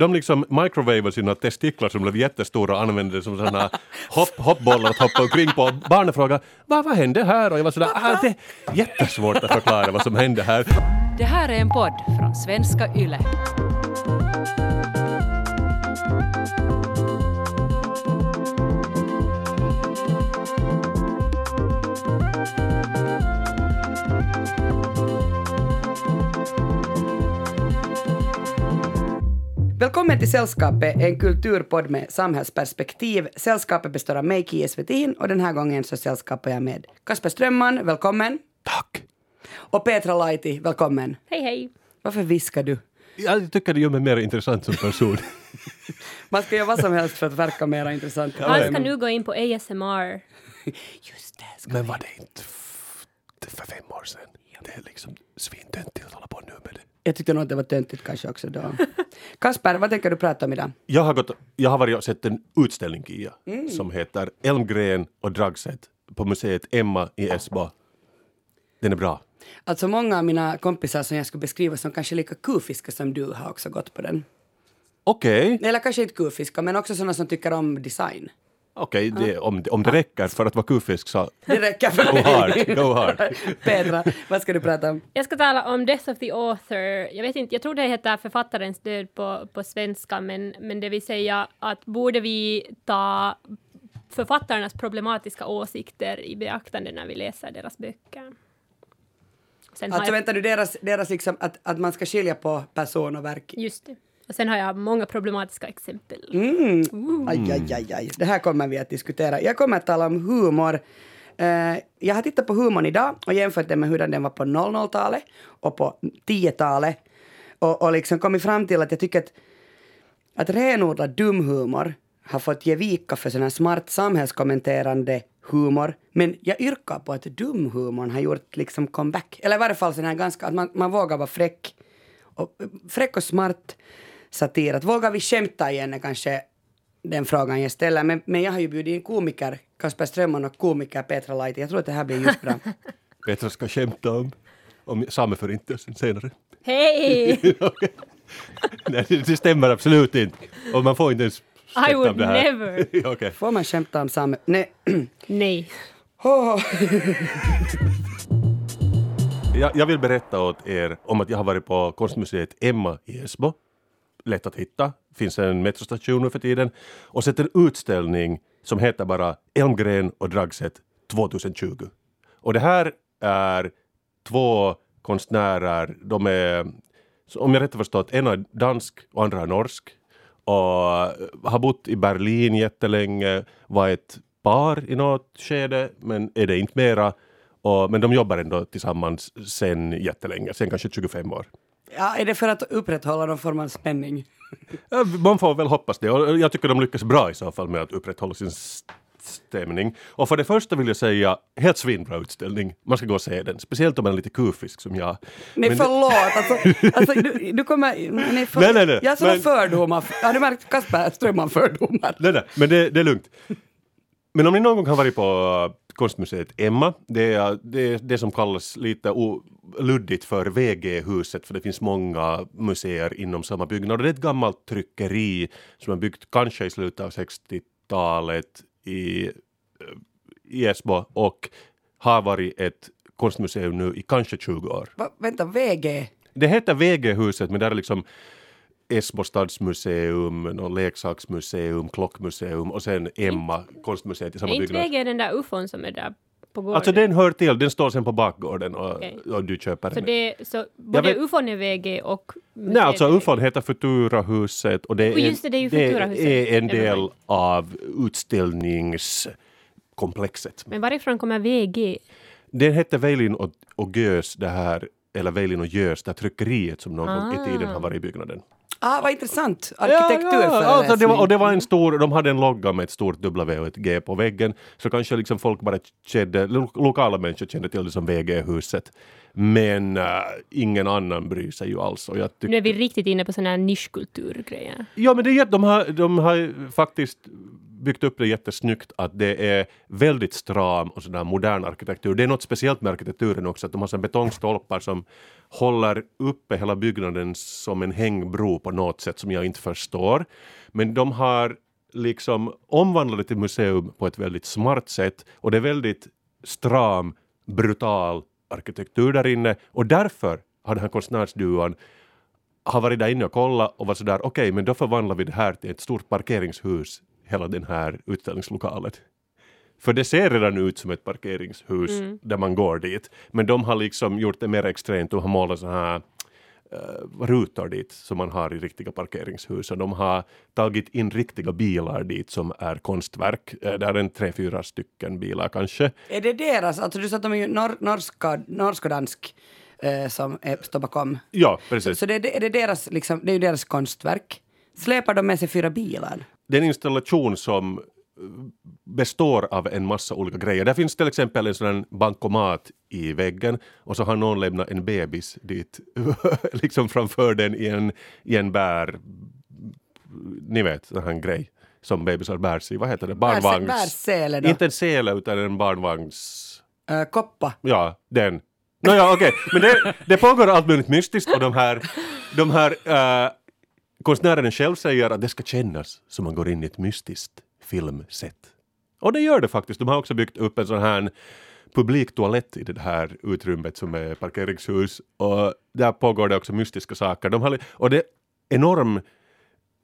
De liksom microwavade sina testiklar som blev jättestora och använde det som sådana hopp, hoppbollar att hoppa omkring på. Barnen frågade vad, vad hände här? Och jag var sådär, ah, det är jättesvårt att förklara vad som hände här. Det här är en podd från svenska YLE. Välkommen till Sällskapet, en kulturpodd med samhällsperspektiv. Sällskapet består av mig, Kia Svetin, och den här gången så sällskapar jag med Kasper Strömman, välkommen. Tack! Och Petra Laiti, välkommen. Hej hej! Varför viskar du? Jag tycker det gör mig mer intressant som person. Man ska göra vad som helst för att verka mer intressant. Han ska nu gå in på ASMR. Just det. Ska Men var det inte för fem år sedan? Det är liksom svintöntigt att hålla på nu med det. Jag tyckte nog att det var töntigt kanske också då. Kasper, vad tänker du prata om idag? Jag har, gått, jag har varit och sett en utställning, Kia, som heter Elmgren och Dragset på museet Emma i Esbo. Den är bra. Alltså många av mina kompisar som jag skulle beskriva som kanske lika kufiska som du har också gått på den. Okej, Eller kanske inte kufiska, men också sådana som tycker om design. Okej, det- om, om det räcker för att vara kufisk så Det räcker för go hard, go hard. Petra, vad ska du prata om? Jag ska tala om Death of the Author. Jag vet inte, jag tror det heter Författarens död på, på svenska, men, men det vill säga att borde vi ta författarnas problematiska åsikter i beaktande när vi läser deras böcker. Sen Alltså jag, väntar du, deras, deras liksom, att, att man ska skilja på person och verk. just det. Och sen har jag många problematiska exempel. Mm. Aj, aj, aj, aj. Det här kommer vi att diskutera. Jag kommer att tala om humor. Eh, jag har tittat på humorn idag och jämfört den med hur den var på 00-talet och på 10-talet. Och, och liksom kommit fram till att jag tycker att, att renodlad dum humor har fått ge vika för sån här smart samhällskommenterande humor. Men jag yrkar på att dumhumorn har gjort liksom comeback. Eller i varje fall sån här ganska, att man, man vågar vara fräck. Och, fräck och smart satir. Att vågar vi skämta igen är kanske den frågan jag ställer. Men, men jag har ju bjudit in komiker Kasper Strömman och komiker Petra Laiti. Jag tror att det här blir just bra. Petra ska skämta om, om sameförintelsen senare. Hej! Nej, det stämmer absolut inte. Och man får inte ens I skämta om would det här. never. Okej. Får man skämta om same... Nej. Nej. Oh. Jag, jag vill berätta åt er om att jag har varit på konstmuseet Emma i Esbo. Lätt att hitta, finns en metrostation nu för tiden. Och sett en utställning som heter bara Elmgren och Dragset 2020. Och det här är två konstnärer, de är, om jag rätt har förstått, en är dansk och andra är norsk. Och har bott i Berlin jättelänge, var ett par i något skede, men är det inte mera. Och, men de jobbar ändå tillsammans sen jättelänge, sen kanske 25 år. Ja, är det för att upprätthålla någon form av spänning? Ja, Man får väl hoppas det. Och jag tycker de lyckas bra i så fall med att upprätthålla sin stämning. Och för det första vill jag säga, helt svinbra utställning. Man ska gå och se den. Speciellt om man är lite kufisk som jag. Nej, Men det- förlåt. Alltså, alltså, du, du kommer... Nej, för, Nej, nej, nej, Jag har sådana men- fördomar. Har du märkt Kasper Strömman fördomar? Nej, nej, men det, det är lugnt. Men om ni någon gång har varit på konstmuseet Emma, det är det, är det som kallas lite luddigt för VG-huset, för det finns många museer inom samma byggnad. Det är ett gammalt tryckeri som är byggt kanske i slutet av 60-talet i, i Esbo och har varit ett konstmuseum nu i kanske 20 år. Va, vänta, VG? Det heter VG-huset, men där är liksom Esbo stadsmuseum, någon leksaksmuseum, klockmuseum och sen Emma, konstmuseet i Är samma inte byggnad. vägen den där ufon som är där på gården? Alltså den hör till, den står sen på bakgården och, Okej. och du köper Så, den. det, så både vet- ufon är VG och... museet Nej, alltså är ufon heter Futurahuset och det är, Och just det, det är ju Futurahuset. är en del av utställningskomplexet. Men varifrån kommer VG? Den hette Weilin och, och Gös, det här, eller Weilin och Gös, det här tryckeriet som någon gång i tiden har varit i byggnaden. Ah, vad intressant. Arkitekturföreläsning. alltså det var, och det var en stor, de hade en logga med ett stort W och ett G på väggen. Så kanske liksom folk bara kände, lo- lokala människor kände till det som VG-huset. Men äh, ingen annan bryr sig ju alls. Och jag tyck- Nu är vi riktigt inne på sådana här nischkulturgrejer. Ja men det är, att de har, de har ju faktiskt byggt upp det jättesnyggt att det är väldigt stram och sådär modern arkitektur. Det är något speciellt med arkitekturen också, att de har sådana betongstolpar som håller uppe hela byggnaden som en hängbro på något sätt som jag inte förstår. Men de har liksom omvandlat det till museum på ett väldigt smart sätt och det är väldigt stram, brutal arkitektur där inne och därför har den här konstnärsduon har varit där inne och kollat och var sådär okej okay, men då förvandlar vi det här till ett stort parkeringshus, hela den här utställningslokalen. För det ser redan ut som ett parkeringshus mm. där man går dit. Men de har liksom gjort det mer extremt, de har målat så här uh, rutor dit som man har i riktiga parkeringshus och de har tagit in riktiga bilar dit som är konstverk. Uh, det är en tre, fyra stycken bilar kanske. Är det deras, alltså du sa att de är ju nor norska, norsk och dansk eh, som är, står bakom. Ja, precis. Så det, det, är det, deras, liksom, det är ju deras konstverk. Släpar de med sig fyra bilar? Det är en installation som består av en massa olika grejer. Där finns till exempel en sån bankomat i väggen och så har någon lämnat en bebis dit, liksom framför den i en, i en bär... Ni vet, sån här grej som bebisar bär sig Vad heter det? Barnvagns... Bärsele då? Inte en sele utan en barnvagns... Uh, koppa? Ja, den. Nåja, okej. Okay. Men det, det pågår allt möjligt mystiskt och de här, de här uh, konstnären själv säger att det ska kännas som man går in i ett mystiskt filmset. Och det gör det faktiskt. De har också byggt upp en sån här publiktoalett i det här utrymmet som är parkeringshus och där pågår det också mystiska saker. De har, och det är enorm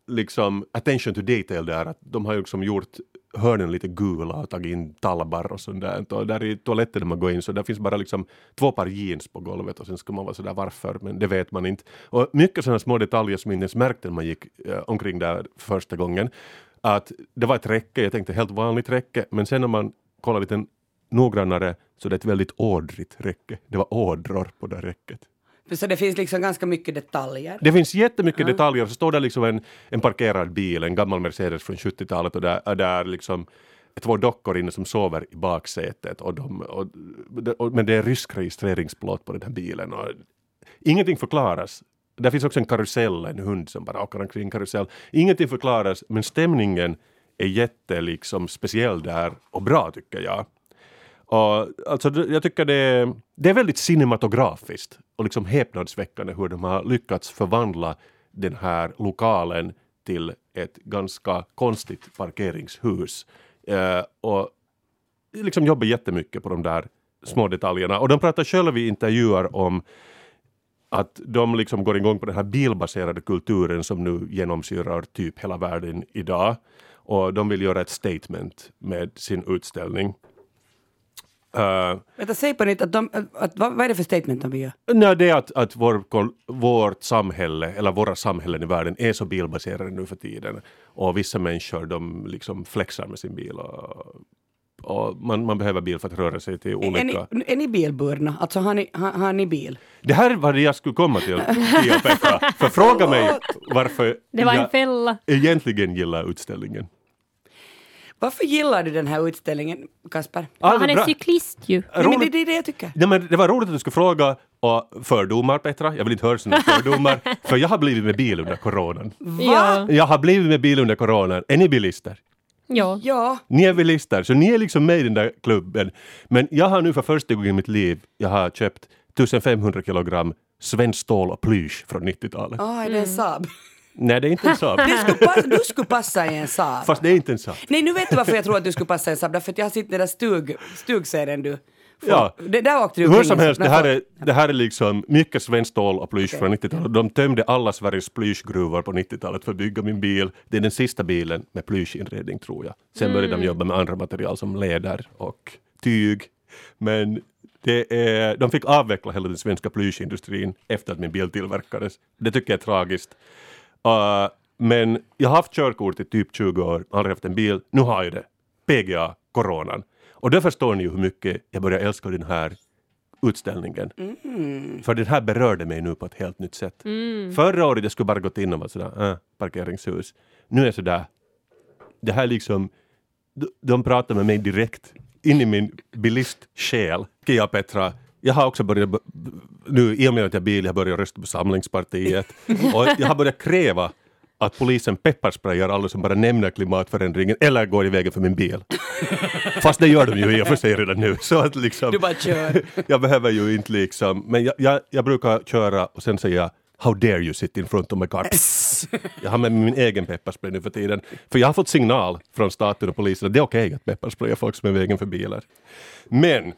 liksom attention to detail där, att de har ju liksom gjort hörnen lite gula och tagit in talbar och sånt där. Och där i toaletten när man går in så där finns bara liksom två par jeans på golvet och sen ska man vara sådär varför, men det vet man inte. Och mycket sådana små detaljer som inte ens märkte när man gick äh, omkring där första gången. Att det var ett räcke, jag tänkte helt vanligt räcke, men sen när man kollar lite noggrannare så det är ett väldigt ådrigt räcke. Det var ådror på det räcket. Så det finns liksom ganska mycket detaljer? Det finns jättemycket ja. detaljer. Så står det liksom en, en parkerad bil, en gammal Mercedes från 70-talet och där, där liksom två dockor inne som sover i baksätet. Och de, och, och, men det är rysk registreringsplåt på den här bilen. Och ingenting förklaras. Där finns också en karusell, en hund som bara åker omkring karusell. Ingenting förklaras, men stämningen är jätte liksom speciell där och bra tycker jag. Och, alltså, jag tycker det, det är väldigt cinematografiskt och liksom häpnadsväckande hur de har lyckats förvandla den här lokalen till ett ganska konstigt parkeringshus. Eh, och liksom jobbar jättemycket på de där små detaljerna. Och de pratar själva i intervjuer om att de liksom går igång på den här bilbaserade kulturen som nu genomsyrar typ hela världen idag. Och de vill göra ett statement med sin utställning. Uh, Vänta, säg på nytt, att de, att, vad, vad är det för statement de gör? Nej, det är att, att vår, vårt samhälle, eller våra samhällen i världen är så bilbaserade nu för tiden. Och vissa människor de liksom flexar med sin bil. Och, och man, man behöver bil för att röra sig till olika... Är ni, är ni bilburna? Alltså har ni, har, har ni bil? Det här var det jag skulle komma till, Pia Petra. För fråga mig varför det var en fälla. jag egentligen gillar utställningen. Varför gillar du den här utställningen, Kasper? Ja, han är bra. cyklist ju. Nej, men det, det är det jag tycker. Nej, men det var roligt att du skulle fråga och fördomar, Petra. Jag vill inte höra sådana fördomar. för jag har blivit med bil under coronan. Va? Jag har blivit med bil under coronan. Är ni bilister? Ja. ja. Ni är bilister, så ni är liksom med i den där klubben. Men jag har nu för första gången i mitt liv, jag har köpt 1500 kilogram svenskt stål och plysch från 90-talet. Ah, är det en Saab? Nej, det är inte en Saab. Du skulle, passa, du skulle passa i en Saab. Fast det är inte en Saab. Nej, nu vet du varför jag tror att du skulle passa i en Saab. Därför att jag har sett den där stug, stugserien du får. Ja. Det, där åkte du Hur som helst, det här, är, det här är liksom mycket svenskt stål och plysch okay. från 90-talet. De tömde alla Sveriges plyschgruvor på 90-talet för att bygga min bil. Det är den sista bilen med plyschinredning tror jag. Sen mm. började de jobba med andra material som läder och tyg. Men det är, de fick avveckla hela den svenska plyschindustrin efter att min bil tillverkades. Det tycker jag är tragiskt. Uh, men jag har haft körkort i typ 20 år, aldrig haft en bil. Nu har jag det. PGA, coronan. Och då förstår ni ju hur mycket jag börjar älska den här utställningen. Mm. För den här berörde mig nu på ett helt nytt sätt. Mm. Förra året jag skulle bara gått in och vara sådär, äh, parkeringshus. Nu är jag sådär, det här liksom, de, de pratar med mig direkt in i min bilistsjäl. Kia Petra, jag har också börjat, nu i och med att jag är bil, jag börjat rösta på Samlingspartiet och jag har börjat kräva att polisen pepparsprayar alla som bara nämner klimatförändringen eller går i vägen för min bil. Fast det gör de ju i och för sig redan nu. Så att liksom, Du bara kör. jag behöver ju inte liksom, men jag, jag, jag brukar köra och sen säga How dare you sit in front of my car? Psst. Jag har med min egen pepparspray nu för tiden. För jag har fått signal från staten och polisen att det är okej att pepparspraya folk som är vägen för bilar. Men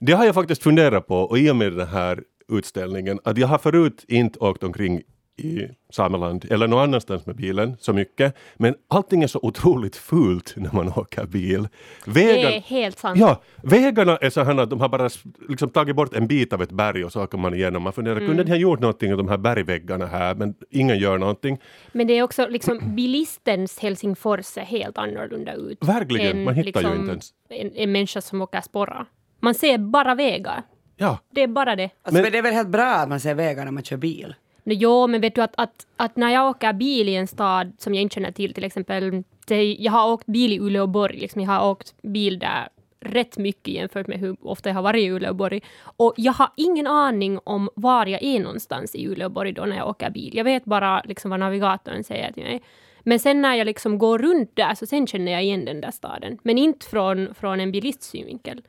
det har jag faktiskt funderat på och i och med den här utställningen att jag har förut inte åkt omkring i Sameland eller någon annanstans med bilen så mycket. Men allting är så otroligt fult när man åker bil. Det Vägar, är helt sant. Ja, vägarna är så här att de har bara liksom tagit bort en bit av ett berg och så åker man igenom. Man funderar, kunde de ha gjort någonting av de här bergväggarna här? Men ingen gör någonting. Men det är också liksom bilistens Helsingfors ser helt annorlunda ut. Verkligen, än man hittar ju liksom inte ens. En, en människa som åker sporra. Man ser bara vägar. Ja, Det är bara det. Alltså, Men- men det är väl helt bra att man ser vägar när man kör bil? No, jo, men vet du att, att, att när jag åker bil i en stad som jag inte känner till, till exempel, det, jag har åkt bil i Uleåborg, liksom, jag har åkt bil där rätt mycket jämfört med hur ofta jag har varit i Uleåborg. Och jag har ingen aning om var jag är någonstans i Uleåborg då när jag åker bil. Jag vet bara liksom vad navigatorn säger till mig. Men sen när jag liksom går runt där så sen känner jag igen den där staden. Men inte från, från en bilists synvinkel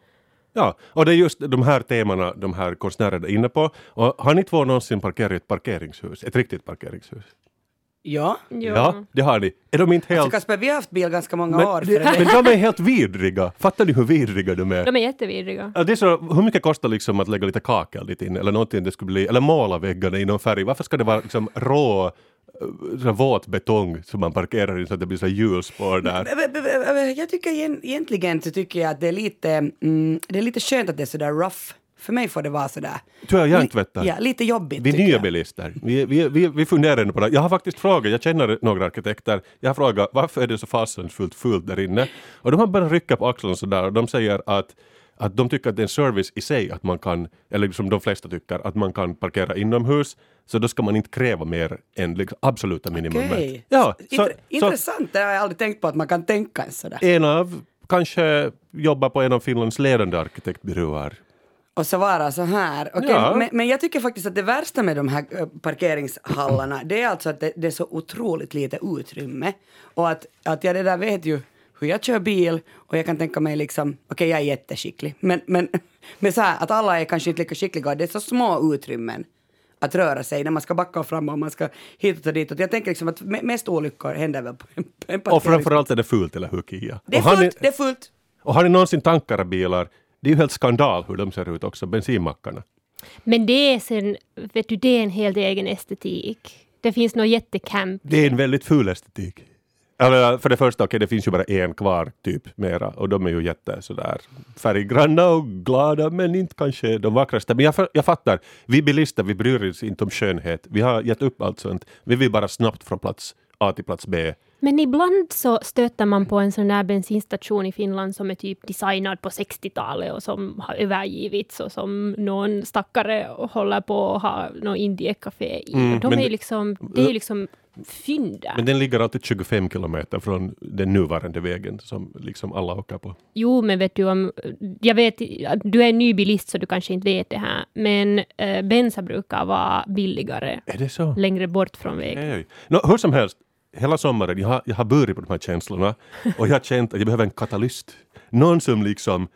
ja, och det är just de här temana de här konstnärerna är inne på. Och har ni två någonsin parkerat i ett parkeringshus? Ett riktigt parkeringshus? Ja. Ja, det har ni. Är de inte helt... Alltså Kasper, vi har haft bil ganska många men, år. det, men de är helt vidriga. Fattar ni hur vidriga de är? De är jättevidriga. Ja, det är så, hur mycket kostar liksom att lägga lite kakel dit in eller någonting det skulle bli, eller måla väggarna i någon färg? Varför ska det vara liksom rå, eh, sån våt betong som man parkerar i så att det blir så hjulspår där? Jag tycker egent- egentligen så tycker jag att det är lite, mm, det är lite skönt att det är sådär rough. För mig får det vara sådär. Du är hjärntvättad. Ja, lite jobbigt. Vi är nya jag. bilister. Vi, vi, vi, vi funderar nu på det. Jag har faktiskt frågat, jag känner några arkitekter, jag har frågat varför är det så fasansfullt fullt där inne? Och de har bara rycka på axlarna sådär och de säger att att de tycker att det är en service i sig att man kan, eller som de flesta tycker, att man kan parkera inomhus. Så då ska man inte kräva mer än liksom absoluta minimumet. Okej. Ja, så, Intre- så Intressant, det har jag aldrig tänkt på att man kan tänka sådär. en av, kanske jobbar på en av Finlands ledande arkitektbyråer. Och så vara så här. Okej, Ja. men, men jag tycker faktiskt att det värsta med de här eh, parkeringshallarna, det är alltså att det, det är så otroligt lite utrymme. Och att, att jag det där vet ju hur jag kör bil och jag kan tänka mig liksom, okej jag är jätteskicklig, men, men, men så här att alla är kanske inte lika skickliga och det är så små utrymmen att röra sig när man ska backa fram och man ska hitåt och ditåt. Jag tänker liksom att me- mest olyckor händer väl på en, på en Och parkering. framförallt är det fult eller hur Kia? Det är Och fullt, det är fullt. Och har ni någonsin tankare bilar? Det är ju helt skandal hur de ser ut också, bensinmackarna. Men det är sen, vet du, det är en helt egen estetik. Det finns något jättecamp. Det är en väldigt ful estetik. Eller för det första, okej det finns ju bara en kvar typ mera och de är ju jätte sådär färggranna och glada men inte kanske de vackraste. Men jag, jag fattar, vi bilister vi bryr oss inte om skönhet. Vi har gett upp allt sånt. Vi vill bara snabbt från plats A till plats B. Men ibland så stöter man på en sån där bensinstation i Finland som är typ designad på 60-talet och som har övergivits och som någon stackare håller på att ha något indie-café i. Mm, de är liksom, det är liksom fynd. Men den ligger alltid 25 kilometer från den nuvarande vägen som liksom alla åker på. Jo, men vet du om... Jag vet du är en ny bilist så du kanske inte vet det här. Men eh, bensa brukar vara billigare Är det så? längre bort från vägen. Okej. Nå, hur som helst, hela sommaren jag har jag har burit på de här känslorna och jag har känt att jag behöver en katalyst. Någon som liksom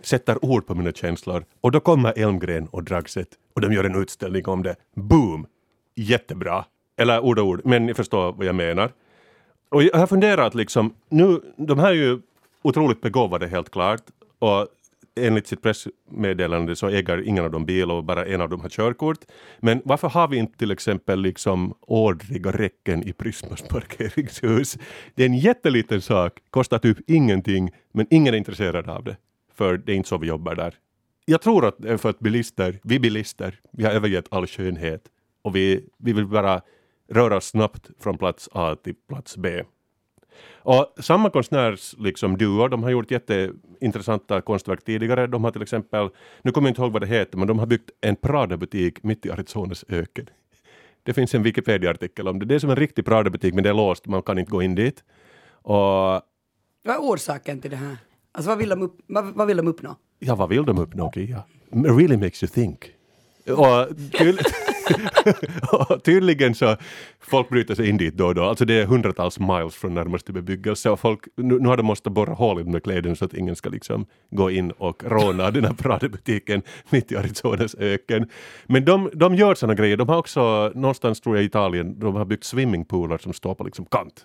sätter ord på mina känslor. Och då kommer Elmgren och Dragset och de gör en utställning om det. Boom! Jättebra. Eller ord och ord, men ni förstår vad jag menar. Och jag har funderat liksom, nu, de här är ju otroligt begåvade helt klart. Och enligt sitt pressmeddelande så äger ingen av dem bil och bara en av dem har körkort. Men varför har vi inte till exempel liksom ordriga räcken i Prismas parkeringshus? Det är en jätteliten sak, kostar typ ingenting, men ingen är intresserad av det. För det är inte så vi jobbar där. Jag tror att det är för att bilister, vi bilister, vi har övergett all skönhet och vi, vi vill bara röra oss snabbt från plats A till plats B. Och samma konstnärs liksom, duo, de har gjort jätteintressanta konstverk tidigare. De har till exempel, nu kommer jag inte ihåg vad det heter, men de har byggt en Prada-butik mitt i Arizonas öken. Det finns en Wikipedia-artikel om det. Det är som en riktig Prada-butik men det är låst, man kan inte gå in dit. Och Vad är orsaken till det här? Alltså vad vill de, upp, vad, vad vill de uppnå? ja, vad vill de uppnå, Kia? Really makes you think. Och, tydl- och tydligen så folk bryter sig in dit då och då. Alltså det är hundratals miles från närmaste bebyggelse och folk, nu, nu har de måste borra hål i de kläderna så att ingen ska liksom gå in och råna den här Prada-butiken mitt i Arizonas öken. Men de, de gör sådana grejer. De har också, någonstans tror jag i Italien, de har byggt swimmingpooler som står på liksom kant.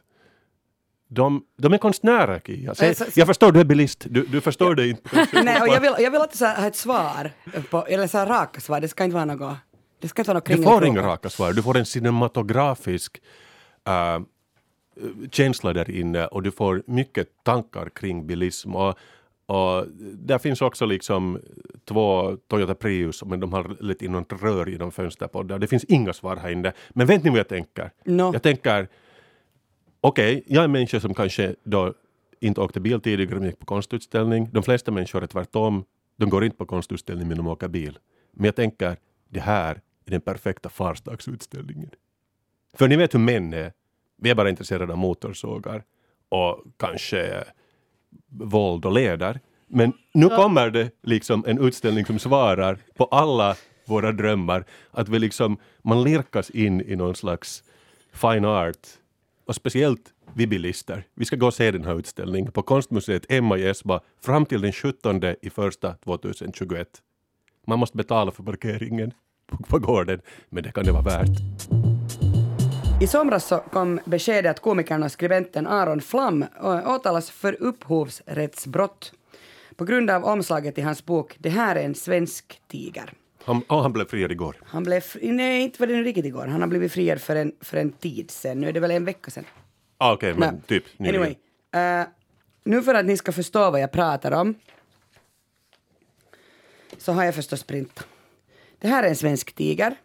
De, de är konstnärer, Kia. Säg- Eh, Jag förstår, du är bilist. Du, du förstår det inte. Nej, och jag vill, jag vill ha ett svar, på, eller så här raka svar. Det ska inte vara något, det ska vara något Du får inga raka svar. Du får en cinematografisk äh, känsla där inne och du får mycket tankar kring bilism. Och, och där finns också liksom två Toyota Prius men de har lite in något rör genom fönsterpoddar. Det finns inga svar här inne. Men vet ni vad jag tänker? Nå. Jag tänker, okej, jag är en människa som kanske då inte åkte bil tidigare men gick på konstutställning. De flesta människor är tvärtom. De går inte på konstutställning men de åker bil. Men jag tänker, det här är den perfekta farsdagsutställningen. För ni vet hur män är. Vi är bara intresserade av motorsågar och kanske våld och leder. Men nu kommer det liksom en utställning som svarar på alla våra drömmar. Att vi liksom, man lirkas in i någon slags fine art. Och speciellt vi bilister. Vi ska gå och se den här utställningen på Konstmuseet Emma i Esba fram till den 17 i första 2021. Man måste betala för parkeringen på, gården, men det kan det vara värt. I somras så kom beskedet att komikern och skribenten Aron Flam å- åtalas för upphovsrättsbrott på grund av omslaget i hans bok Det här är en svensk tiger. Han, oh, han blev friad igår. Han blev, fri- nej inte var det nu riktigt igår, han har blivit friad för en, för en tid sedan, nu är det väl en vecka sedan. Ah, Okej, men Nej. typ nyligen. Anyway, eh, nu för att ni ska förstå vad jag pratar om så har jag förstås printat. Det här är en svensk tiger.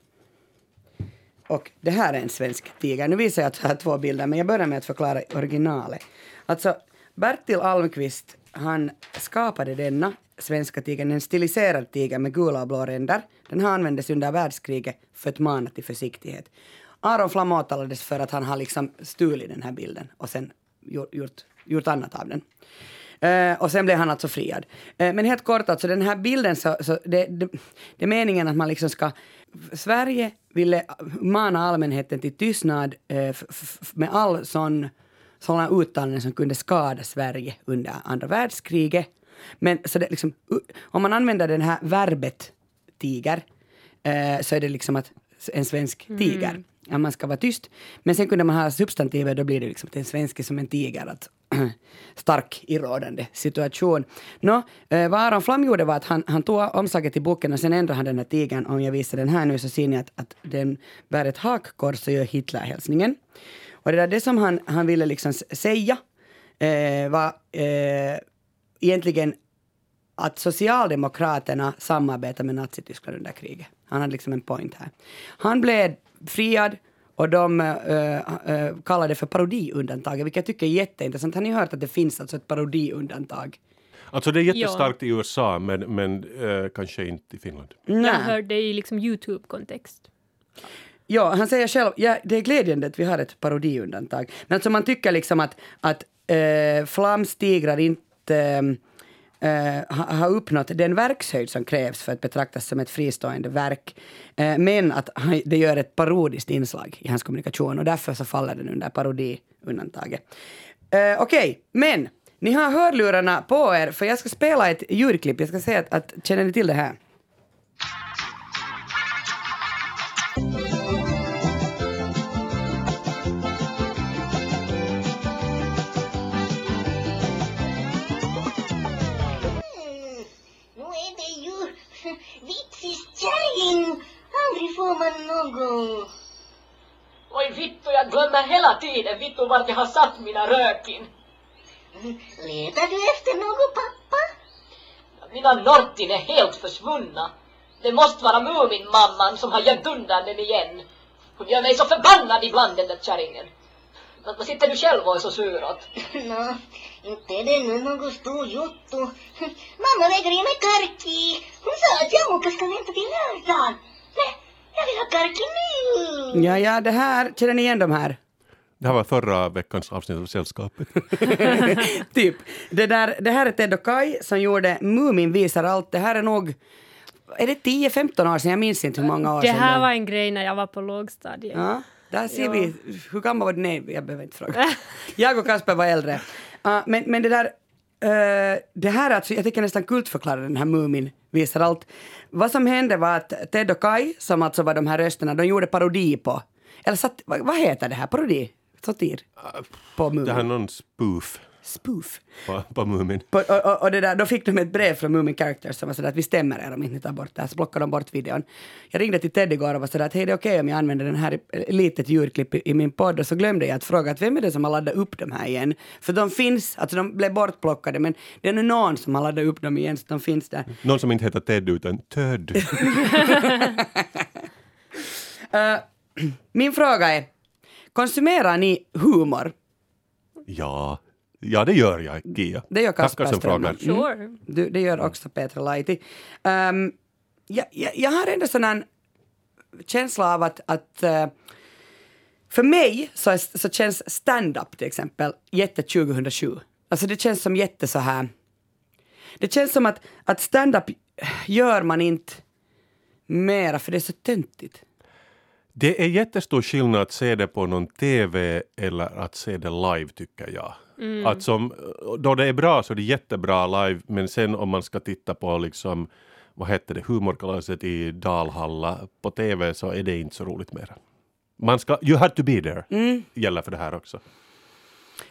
Och det här är en svensk tiger. Nu visar jag här två bilder, men jag börjar med att förklara originalet. Alltså, Bertil Almqvist, han skapade denna svenska tigern, en stiliserad tiger med gula och blå ränder. Den här användes under världskriget för att mana till försiktighet. Aron Flam åtalades för att han har liksom stulit den här bilden och sen gjort, gjort annat av den. Eh, och sen blev han alltså friad. Eh, men helt kort, alltså den här bilden, så, så det, det, det är meningen att man liksom ska... Sverige ville mana allmänheten till tystnad eh, med all sån sådana uttalanden som kunde skada Sverige under andra världskriget. Men så det liksom, om man använder det här verbet tiger eh, så är det liksom att en svensk tiger. Att man ska vara tyst. Men sen kunde man ha substantivet, då blir det liksom att en svensk är som en tiger. Att stark i rådande situation. Nå, eh, vad Aron Flam gjorde var att han, han tog omslaget till boken och sen ändrade han den här tigern. Om jag visar den här nu så ser ni att, att den bär ett hakkors och gör Hitlerhälsningen. Och det där det som han, han ville liksom säga eh, var eh, egentligen att Socialdemokraterna samarbetar med Nazityskland under kriget. Han hade liksom en point här. Han blev friad och de äh, äh, kallade det för parodiundantaget, vilket jag tycker är jätteintressant. Har ni hört att det finns alltså ett parodiundantag? Alltså det är jättestarkt i USA men, men eh, kanske inte i Finland. Jag hörde det i liksom YouTube-kontext. Ja, han säger själv, ja, det är glädjande att vi har ett parodiundantag. Men alltså man tycker liksom att, att äh, flamstigrar inte eh, ha- har uppnått den verkshöjd som krävs för att betraktas som ett fristående verk. Eh, men att han, det gör ett parodiskt inslag i hans kommunikation och därför så faller den under parodiundantaget. Eh, Okej, men ni har hörlurarna på er för jag ska spela ett ljudklipp. Jag ska säga att, att känner ni till det här? Vitsiskäring. Aldrig får man någon. Oj vittu, jag glömmer hela tiden vittu vart jag har satt mina rökin. Letar du efter någon pappa? Mina Nortin är helt försvunna. Det måste vara Muminmamman som har gömt undan den igen. Hon gör mig så förbannad ibland den där kärringen. Men Vad sitter du själv och är så sur åt? Nå, inte är det nu någon stor jotto. Mamma lägger i mig karki. Hon sa att jag nog ska vänta till lördagen. Nej, jag vill ha karki nu. Ja, ja, det här, känner ni igen de här? Det här var förra veckans avsnitt av Sällskapet. typ. Det, där, det här är Ted och Kai som gjorde Mumin visar allt. Det här är nog är det 10-15 år sedan? Jag minns inte hur många år Det sedan. här det- var en grej när jag var på lågstadiet. Ja, där ser Ja. vi. Hur gammal var du? Nej, jag behöver inte fråga. jag och Kasper var äldre. Uh, men, men det där, uh, det här alltså, jag tycker nästan kultförklara den här Mumin visar allt. Vad som hände var att Ted och Kai, som alltså var de här rösterna, de gjorde parodi på, eller satt, vad, vad heter det här, parodi? Satir? På Mumin. Det här är någon spoof Spoof. på, på Mumin. På, och, och, det där, då fick de ett brev från Moomin Characters som var sådär att vi stämmer er om inte ni tar bort det här. Så plockade de bort videon. Jag ringde till Ted igår och var sådär att hej det är okej om jag använder den här i- litet ljudklipp i, i min podd och så glömde jag att fråga att vem är det som har laddat upp de här igen? För de finns, alltså de blev bortplockade men det är nu någon som har laddat upp dem igen så de finns där. Någon som inte heter Ted utan Töd. Min fråga är, konsumerar ni humor? ja. Ja, det gör jag, Gia. Det gör Kasper Tackar som Strömman. frågar. Sure. Du, det gör också Petra Laiti. Um, jag, jag, jag har ändå sån här känsla av att, att eh, för mig så, är, så känns stand-up till exempel jätte 2007. Alltså det känns som jätte så här. Det känns som att, att stand-up gör man inte mera för det är så töntigt. Det är jättestor skillnad att se det på någon TV eller att se det live tycker jag. Att som, då det är bra så är det jättebra live men sen om man ska titta på liksom vad hette det, humorkalaset i Dalhalla på TV så är det inte så roligt mer. Man ska, you have to be there, gäller för det här också.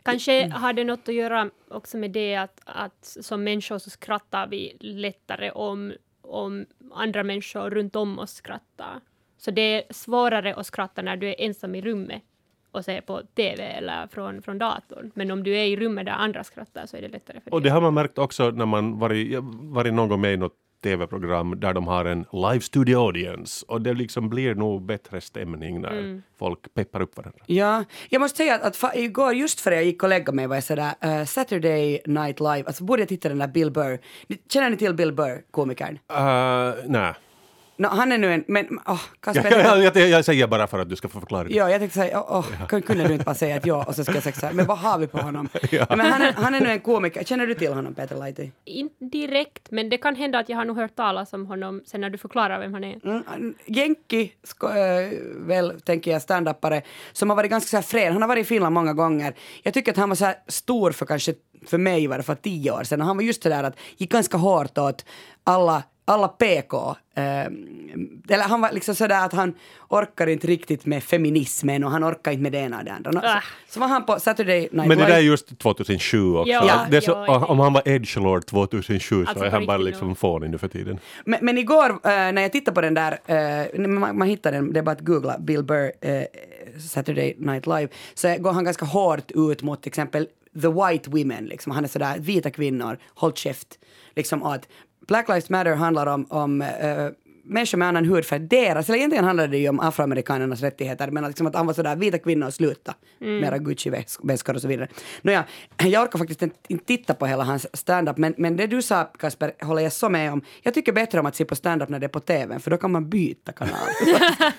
Kanske har det något att göra också med det att, att som människor så skrattar vi lättare om, om andra människor runt om oss skrattar. Så det är svårare att skratta när du är ensam i rummet och ser på TV eller från, från datorn. Men om du är i rummet där andra skrattar så är det lättare för Och dig. det har man märkt också när man varit, varit någon gång med i något TV-program där de har en live studio audience och det liksom blir nog bättre stämning när folk peppar upp varandra. Ja, jag måste säga att, att igår just före jag gick och lägga mig var jag sådär uh, Saturday Night Live, alltså borde jag titta den där Bill Burr. Känner ni till Bill Burr, komikern? Uh, nej. No, han är nu en, men oh, Jag, Kasper, jag, jag, jag säger bara för att du ska få förklara. det. Ja, jag tänkte säga, oh, oh, kun- kunde du inte bara säga att ja och så ska jag säga så här, men vad har vi på honom? Ja. Men han är, han är nu en komiker, känner du till honom Peter Laiti? Inte direkt, men det kan hända att jag har nog hört talas om honom sen när du förklarar vem han är. Mm, sko- äh, väl tänker jag, standupare, som har varit ganska så här frän. Han har varit i Finland många gånger. Jag tycker att han var så här stor för kanske, för mig var det för tio år sedan. Och han var just det där att gick ganska hårt åt alla alla PK. Eh, eller han var liksom sådär att han orkar inte riktigt med feminismen och han orkar inte med det ena och det andra. Nå, Äh. Så, så var han på Saturday Night Men det där är just 2007 också. Ja, det är så, ja, om han var edgelord 2007 Alltså så är han bara liksom nu. fånig nu för tiden. Men, men igår eh, när jag tittade på den där, eh, man, man hittar den, det är bara att googla Bill Burr eh, Saturday Night Live, så går han ganska hårt ut mot till exempel the white women, liksom. han är sådär, vita kvinnor, håll käft. Liksom att Black Lives Matter handlar om, om eh, människor med annan hudfärg, deras, eller egentligen handlar det ju om afroamerikanernas rättigheter, men liksom att han var sådär, vita kvinnor sluta, mera Gucci-väskor och så vidare. Nåja, jag orkar faktiskt inte, titta på hela hans stand-up, men, men det du sa Kasper håller jag så med om. Jag tycker bättre om att se på stand-up när det är på TV, för då kan man byta kanal.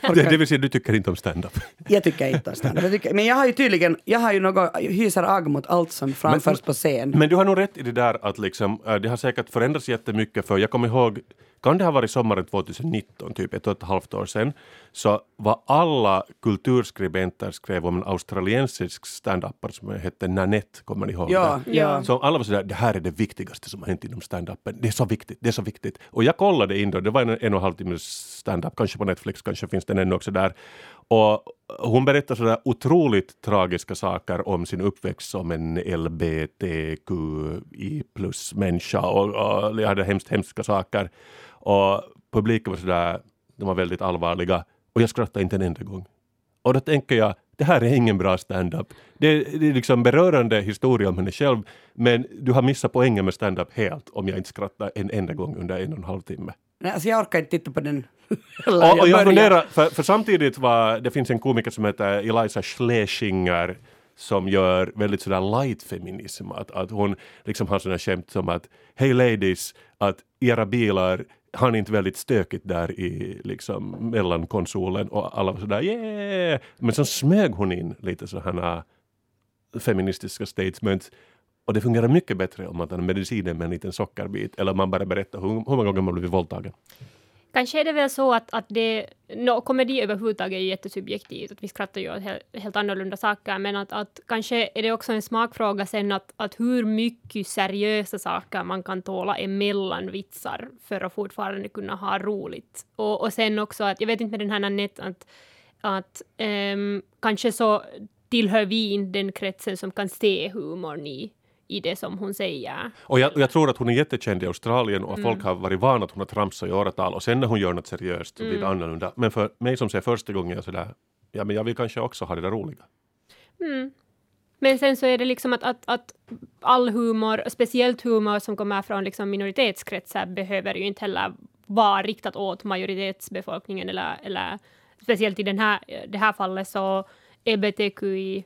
Det, det vill säga, du tycker inte om stand-up. jag tycker inte om stand-up. Jag tycker, men jag har ju tydligen, jag har ju något, hyser agg mot allt som framförs på scen. Men du har nog rätt i det där att liksom, äh, det har säkert förändrats jättemycket för jag kommer ihåg, kan det ha varit sommaren 2019, typ ett och ett halvt år sedan, så var alla kulturskribenter skrev om en australiensisk stand-upare som hette Nanette, kommer ni ihåg Ja, det? ja. Så alla var sådär, det här är det viktigaste som har hänt inom stand-upen. Det är så viktigt, det är så viktigt. Och jag kollade in då, det var en, en och en halv timmes stand-up, kanske på Netflix, kanske finns den ännu också där. Och hon berättar sådär otroligt tragiska saker om sin uppväxt som en LBTQI plus människa och, och det hade hemskt hemska saker. Och publiken var sådär, de var väldigt allvarliga och jag skrattade inte en enda gång. Och då tänker jag, det här är ingen bra stand-up. Det, det är liksom berörande historia om henne själv, men du har missat poängen med stand-up helt om jag inte skrattar en enda gång under en och en halv timme. Nej, Alltså jag orkar inte titta på den. Och, och jag funderar, för, för samtidigt var, det finns en komiker som heter Eliza Schlesinger som gör väldigt sådär light feminism. Att, att hon liksom har sådana skämt som att Hej ladies, att era bilar har ni inte väldigt stökigt där i liksom mellankonsolen och alla var sådär yeah! Men så smög hon in lite sådana feministiska statements och det fungerar mycket bättre om man tar medicinen med en liten sockerbit eller om man bara berättar hur, hur många gånger man blivit våldtagen. Kanske är det väl så att, att det, no, komedi överhuvudtaget är ju jättesubjektivt, att vi skrattar ju åt helt, helt annorlunda saker, men att, att kanske är det också en smakfråga sen att, att hur mycket seriösa saker man kan tåla emellan vitsar för att fortfarande kunna ha roligt. Och, och sen också att, jag vet inte med den här Nanette, att, att um, kanske så tillhör vi inte den kretsen som kan se humorn i i det som hon säger. Och jag, jag tror att hon är jättekänd i Australien och mm. folk har varit vana att hon har tramsat i åratal och sen när hon gör något seriöst så blir det mm. annorlunda. Men för mig som ser första gången jag sådär, ja men jag vill kanske också ha det där roliga. Mm. Men sen så är det liksom att, att, att all humor, speciellt humor som kommer från liksom minoritetskretsar, behöver ju inte heller vara riktat åt majoritetsbefolkningen eller, eller speciellt i den här, det här fallet så LBTQI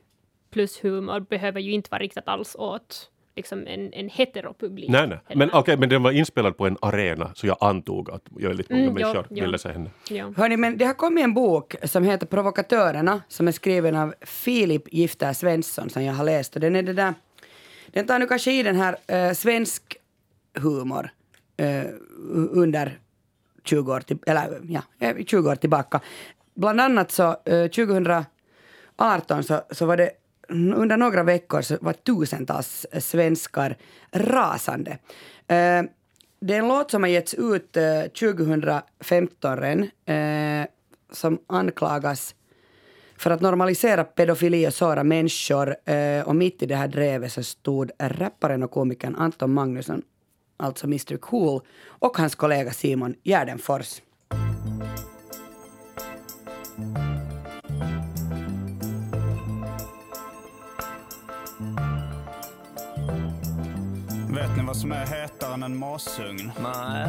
plus humor behöver ju inte vara riktat alls åt liksom en, en heteropublik. Nej, nej. Men, okay, men den var inspelad på en arena så jag antog att väldigt många mm, människor jo, ville se henne. Ja. Hörni, men det har kommit en bok som heter Provokatörerna som är skriven av Filip Gifter Svensson som jag har läst och den är det där den tar nu kanske i den här äh, svensk humor äh, under 20 år, till, eller, ja, 20 år tillbaka. Bland annat så äh, 2018 så, så var det under några veckor så var tusentals svenskar rasande. Eh, det är en låt som har getts ut eh, 2015 eh, som anklagas för att normalisera pedofili och såra människor. Och mitt i det här drevet så stod rapparen och komikern Anton Magnusson, alltså Mr Cool, och hans kollega Simon Gärdenfors. Vad som är hetare än en masugn? Nej.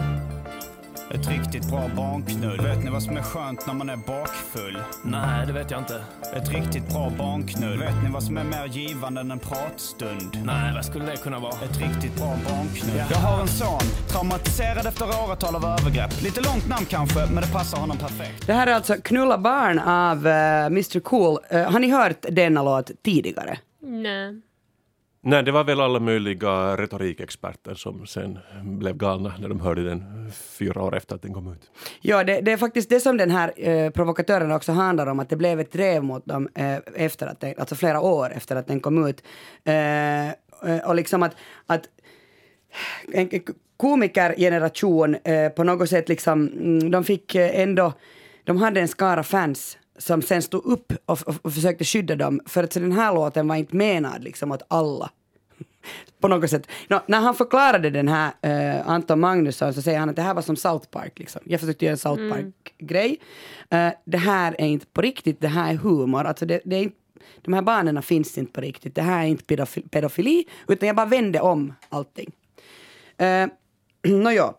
Ett riktigt bra barnknull. Vet ni vad som är skönt när man är bakfull? Nej, det vet jag inte. Ett riktigt bra barnknull. Vet ni vad som är mer givande än en pratstund? Nej, vad skulle det kunna vara? Ett riktigt bra barnknull. Jag har en son, traumatiserad efter åratal av övergrepp. Lite långt namn kanske, men det passar honom perfekt. Det här är alltså Knulla barn av uh, Mr Cool. Uh, har ni hört denna låt tidigare? Nej. Nej, det var väl alla möjliga retorikexperter som sen blev galna när de hörde den fyra år efter att den kom ut. Ja, det, det är faktiskt det som den här eh, provokatören också handlar om, att det blev ett drev mot dem eh, efter att den, alltså flera år efter att den kom ut. Eh, eh och liksom att, att en komikergeneration eh, på något sätt liksom, mm, de fick eh, ändå, de hade en skara fans som sen stod upp och, och, och försökte skydda dem. För att så den här låten var inte menad liksom åt alla. På något sätt. No, när han förklarade den här uh, Anton Magnusson så säger han att det här var som South Park. Liksom. Jag försökte göra en South mm. Park-grej. Uh, det här är inte på riktigt, det här är humor. Alltså det, det är inte, de här barnen finns inte på riktigt. Det här är inte pedofili, pedofili utan jag bara vände om allting. Uh, Nåja.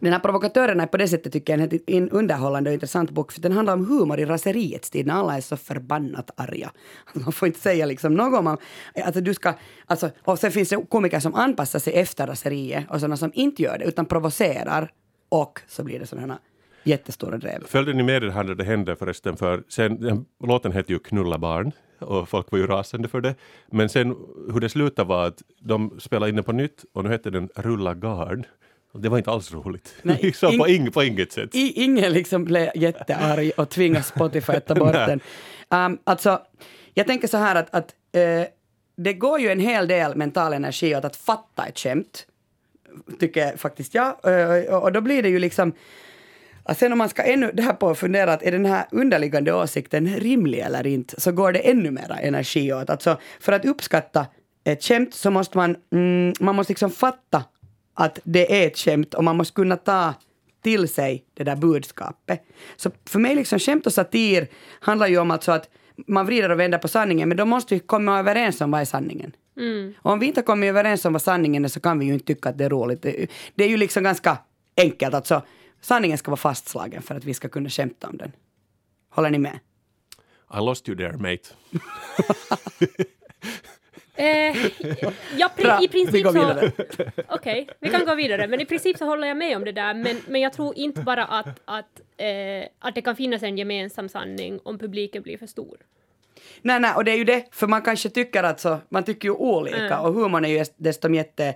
Den här provokatören är på det sättet tycker jag en underhållande och intressant bok för den handlar om humor i raseriets tid när alla är så förbannat arga. Man får inte säga liksom något om... Alltså du ska, alltså, och sen finns det komiker som anpassar sig efter raseriet och sådana som inte gör det utan provocerar och så blir det sådana jättestora drev. Följde ni med det här när det hände förresten? För sen, den, låten hette ju Knulla barn och folk var ju rasande för det. Men sen hur det slutade var att de spelade in den på nytt och nu hette den Rulla garn. Det var inte alls roligt. Nej, liksom in, på, ing, på inget sätt. I, ingen liksom blev jättearg och tvingade Spotify att ta bort den. Um, alltså, jag tänker så här att, att uh, det går ju en hel del mental energi åt att fatta ett skämt. Tycker jag faktiskt jag. Uh, och då blir det ju liksom att sen om man ska ännu där på fundera att är den här underliggande åsikten rimlig eller inte, så går det ännu mera energi åt. Alltså, för att uppskatta ett skämt så måste man, mm, man måste liksom fatta att det är ett skämt och man måste kunna ta till sig det där budskapet. Så för mig, liksom skämt och satir handlar ju om alltså att man vrider och vänder på sanningen, men då måste vi komma överens om vad är sanningen. Mm. Och om vi inte kommer överens om vad sanningen är så kan vi ju inte tycka att det är roligt. Det, är ju liksom ganska enkelt. Alltså, sanningen ska vara fastslagen för att vi ska kunna skämta om den. Håller ni med? I lost you there, mate. Eh, ja, pri, i princip vi går vidare. Okej, okay, vi kan gå vidare. Men i princip så håller jag med om det där. Men, men jag tror inte bara att, att, eh, att det kan finnas en gemensam sanning om publiken blir för stor. Nej, nej, och det är ju det, för man kanske tycker att så, man tycker ju olika mm. och humorn är ju dessutom jätte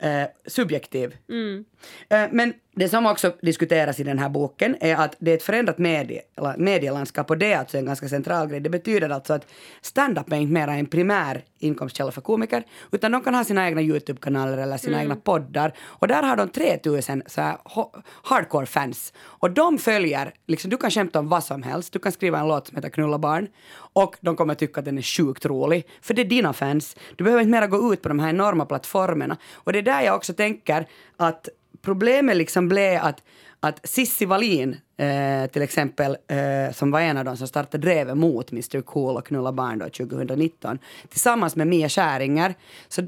eh, subjektiv. Mm. Eh, men det som också diskuteras i den här boken är att det är ett förändrat medie, medielandskap och det är alltså en ganska central grej. Det betyder alltså att stand-up är inte mera en primär inkomstkälla för komiker utan de kan ha sina egna YouTube-kanaler eller sina egna poddar. Och där har de 3000 så här ho- hardcore-fans och de följer, liksom, du kan skämta om vad som helst, du kan skriva en låt som heter Knulla barn. Och de kommer tycka att den är sjukt rolig för det är dina fans. Du behöver inte mera gå ut på de här enorma plattformarna och det är där jag också tänker att problemet liksom blev att, att Sissi Wallin eh, till exempel, eh, som var en av dem som startade drevet mot Mr Cool och Knulla barn då 2019, tillsammans med Mia Skäringer. Så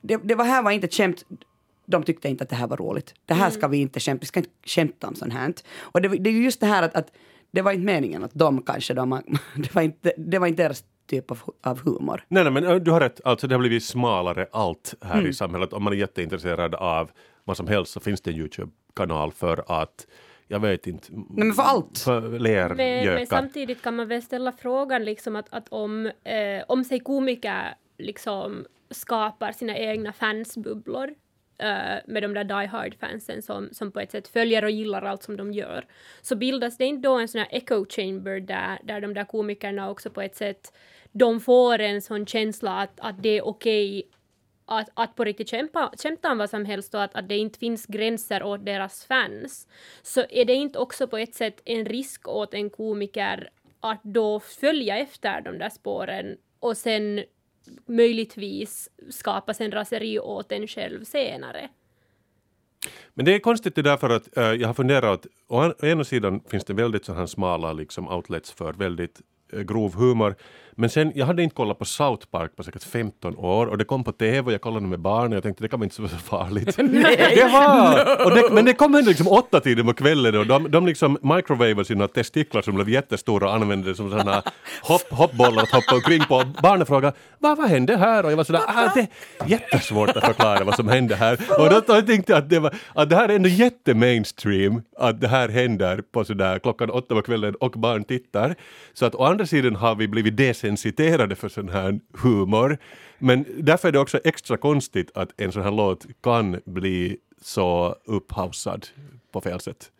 det, det var här var inte ett skämt de tyckte inte att det här var roligt. Det här ska vi inte skämta, vi ska inte skämta om sånt här. Och det, det är just det här att, att det var inte meningen att de kanske, de, det, var inte, det var inte deras typ av, av humor. Nej, nej, men du har rätt. Alltså, det har blivit smalare allt här i samhället. Om man är jätteintresserad av vad som helst så finns det en Youtube-kanal för att, jag vet inte, Nej, men för allt. för Men, men lergökar. samtidigt kan man väl ställa frågan liksom att, att om, eh, om sig komiker liksom skapar sina egna fansbubblor eh, med de där Die Hard-fansen som, som på ett sätt följer och gillar allt som de gör, så bildas det inte då en sån här echo chamber där, där de där komikerna också på ett sätt, de får en sån känsla att, att det är okej att, att på riktigt kämpa, kämpa om vad som helst och att, att det inte finns gränser åt deras fans, så är det inte också på ett sätt en risk åt en komiker att då följa efter de där spåren och sen möjligtvis skapa en raseri åt en själv senare. Men det är konstigt det där för att äh, jag har funderat, å å ena sidan finns det väldigt så här smala liksom, outlets för väldigt äh, grov humor. Men sen, jag hade inte kollat på South Park på säkert 15 år och det kom på TV och jag kollade med barn och jag tänkte det kan väl inte vara så farligt. det var! Och det, men det kom ändå liksom åtta tiden på kvällen och de, de liksom microwavade sina testiklar som blev jättestora och använde det som sådana hopp, hoppbollar att hoppa omkring på. Barnen frågade vad, vad hände här? Och jag var sådär, ah, det är jättesvårt att förklara vad som hände här. Och då, då tänkte jag att det, var, att det här är ändå jättemainstream, att det här händer på sådär klockan åtta på kvällen och barn tittar. Så att å andra sidan har vi blivit desensiterade för sån här humor. Men därför är det också extra konstigt att en sån här låt kan bli så upphaussad på fel sätt.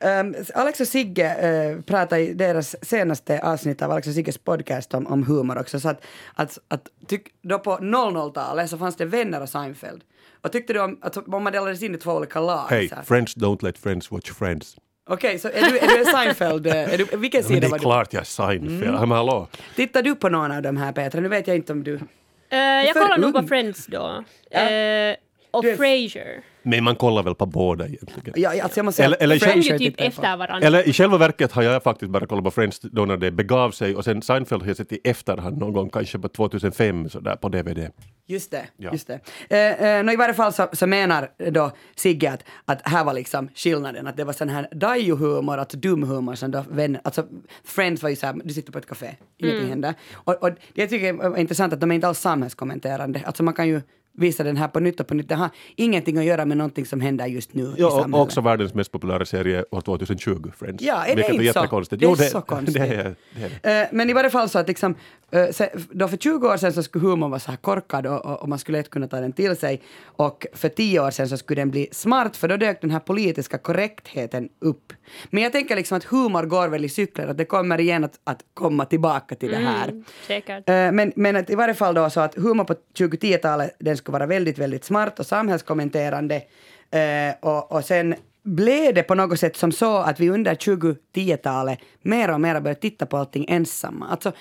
Um, Alex och Sigge uh, pratade i deras senaste avsnitt av Alex och Sigges podcast om, om humor också. Så att, att, att tyck, då på 00-talet så fanns det Vänner och Seinfeld. Och tyckte du om, alltså, om man delades in i två olika lag? Här. friends don't let friends watch friends. Okej, så är du, är du en Seinfeld? eh, Är du, vilken sida det är var du? klart jag är Seinfeld, Mm. men hallå. Tittar du på någon av de här Petra? Nu vet jag inte om du... Eh, jag kollar nog på ung. Friends då. Ja. Eh, och Du är- Frasier. Men man kollar väl på båda egentligen. Ja, alltså jag måste säga Eller- eller De är typ på. efter varandra. Eller i själva verket har jag faktiskt bara kollat på Friends då när det begav sig och sen Seinfeld har jag sett i efterhand någon gång, kanske på 2005 sådär på DVD. Just det. Ja. Just det. Eh, eh, nå, I varje fall så, så menar då Sigge att, att här var liksom skillnaden, att det var sån här dajo-humor, alltså dum humor som då vänner, alltså Friends var ju såhär, du sitter på ett café, ingenting händer. Och, och det jag tycker är intressant att de är inte alls samhällskommenterande, alltså man kan ju visa den här på nytt och på nytt, det har ingenting att göra med någonting som händer just nu i Ja, och samhället. också världens mest populära serie år 2020, Friends. Ja, är det inte så? jättekonstigt. Det är Jo, så konstigt. Det är, det är det. Eh, Men i varje fall så att liksom, eh, då för 20 år sedan så skulle humorn vara så här korkad och, och, och man skulle lätt kunna ta den till sig. Och för 10 år sedan så skulle den bli smart för då dök den här politiska korrektheten upp. Men jag tänker liksom att humor går väl i cykler, att det kommer igen att, att komma tillbaka till det här. Mm, säkert. Eh, Men, men att i varje fall då så att humor på 2010-talet den skulle vara väldigt, väldigt smart och samhällskommenterande. Eh, och, och sen blev det på något sätt som så att vi under 2010-talet mer och mer började titta på allting ensamma. Alltså,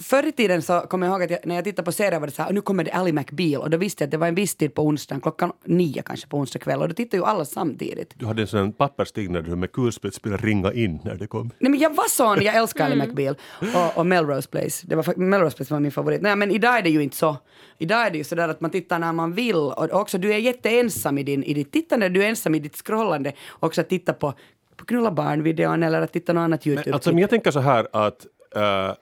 förr i tiden så kommer jag ihåg att jag, när jag tittade på serier var det så här, nu kommer det Ally McBeal och då visste jag att det var en viss tid på onsdagen, klockan nio kanske på onsdag kväll och då tittade ju alla samtidigt. Du hade en sån här pappersstig när du med kulspets skulle ringa in när det kom. Nej men jag var sån, jag älskar Ally McBeal och, och Melrose Place. Det var, Melrose Place var min favorit. Nej men idag är det ju inte så. Idag är det ju sådär att man tittar när man vill och också du är jätteensam i, din, i ditt tittande, du är ensam i ditt scrollande. Också titta på, på knulla barn-videon eller att titta något annat YouTube. Alltså, men jag tänker så här att eh,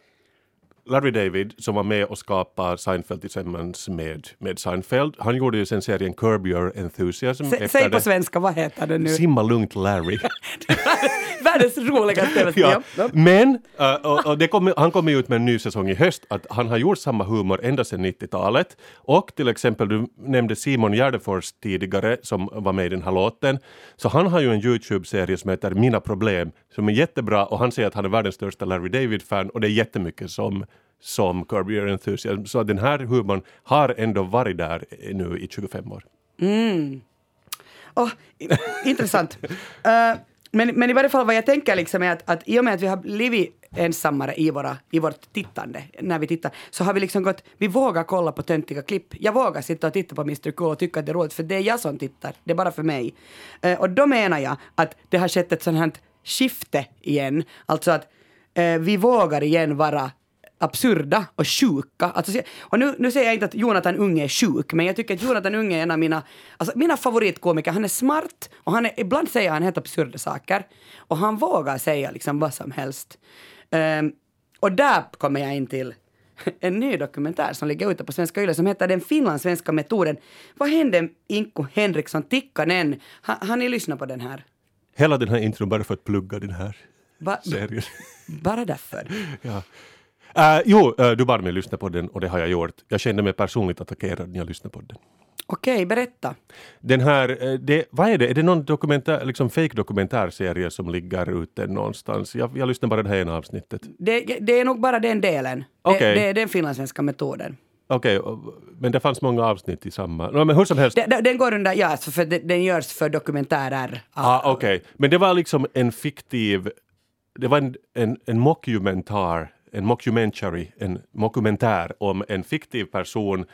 Larry David som var med och skapade Seinfeld tillsammans med, med Seinfeld. Han gjorde ju sen serien Curb Your Enthusiasm. Efter säg på det. svenska, vad heter det nu? Simma lugnt Larry. Världens roligaste ja. Ja. Men äh, och, och kom, han kommer ut med en ny säsong i höst, att han har gjort samma humor ända sedan 90-talet. Och till exempel, du nämnde Simon Gärdenfors tidigare som var med i den här låten. Så han har ju en Youtube-serie som heter Mina problem, som är jättebra och han säger att han är världens största Larry David-fan och det är jättemycket som som Curb Your Enthusiasm. Så den här humorn har ändå varit där nu i 25 år. Åh, i- intressant. Eh, men, men i varje fall vad jag tänker liksom är att, att i och med att vi har blivit ensammare i, våra, i vårt tittande, när vi tittar, så har vi liksom gått, vi vågar kolla på töntiga klipp. Jag vågar sitta och titta på Mr Cool och tycka att det är roligt, för det är jag som tittar, det är bara för mig. Eh, och då menar jag att det har skett ett sånt här skifte igen, alltså att eh, vi vågar igen vara absurda och sjuka. Alltså, och nu, nu säger jag inte att Jonathan Unge är sjuk, men jag tycker att Jonathan Unge är en av mina, alltså mina favoritkomiker. Han är smart och han är, ibland säger han helt absurda saker. Och han vågar säga liksom vad som helst. Um, och där kommer jag in till en ny dokumentär som ligger ute på Svenska Yle som heter Den finlandssvenska metoden. Vad hände Inko Henriksson Tikkanen? Har, har ni lyssnat på den här? Hela den här intron bara för att plugga den här Va, serien. bara därför. Ja. Uh, jo, uh, du bad mig lyssna på den och det har jag gjort. Jag kände mig personligt attackerad när jag lyssnade på den. Okej, berätta. Den här, eh, det, vad är det? Är det någon dokumentär, liksom fake dokumentärserie som ligger ute någonstans? Jag, jag lyssnade bara det här ena avsnittet. Det, det är nog bara den delen. Okej. Det, det är den finlandssvenska metoden. Okej, och- men det fanns många avsnitt i samma... No, men hur som helst. Den, den- går under, ja, alltså för den, görs för dokumentärer. Ah, Okej, men det var liksom en fiktiv... Det var en, en, en mockumentar, en mockumentary, en mockumentär om en fiktiv person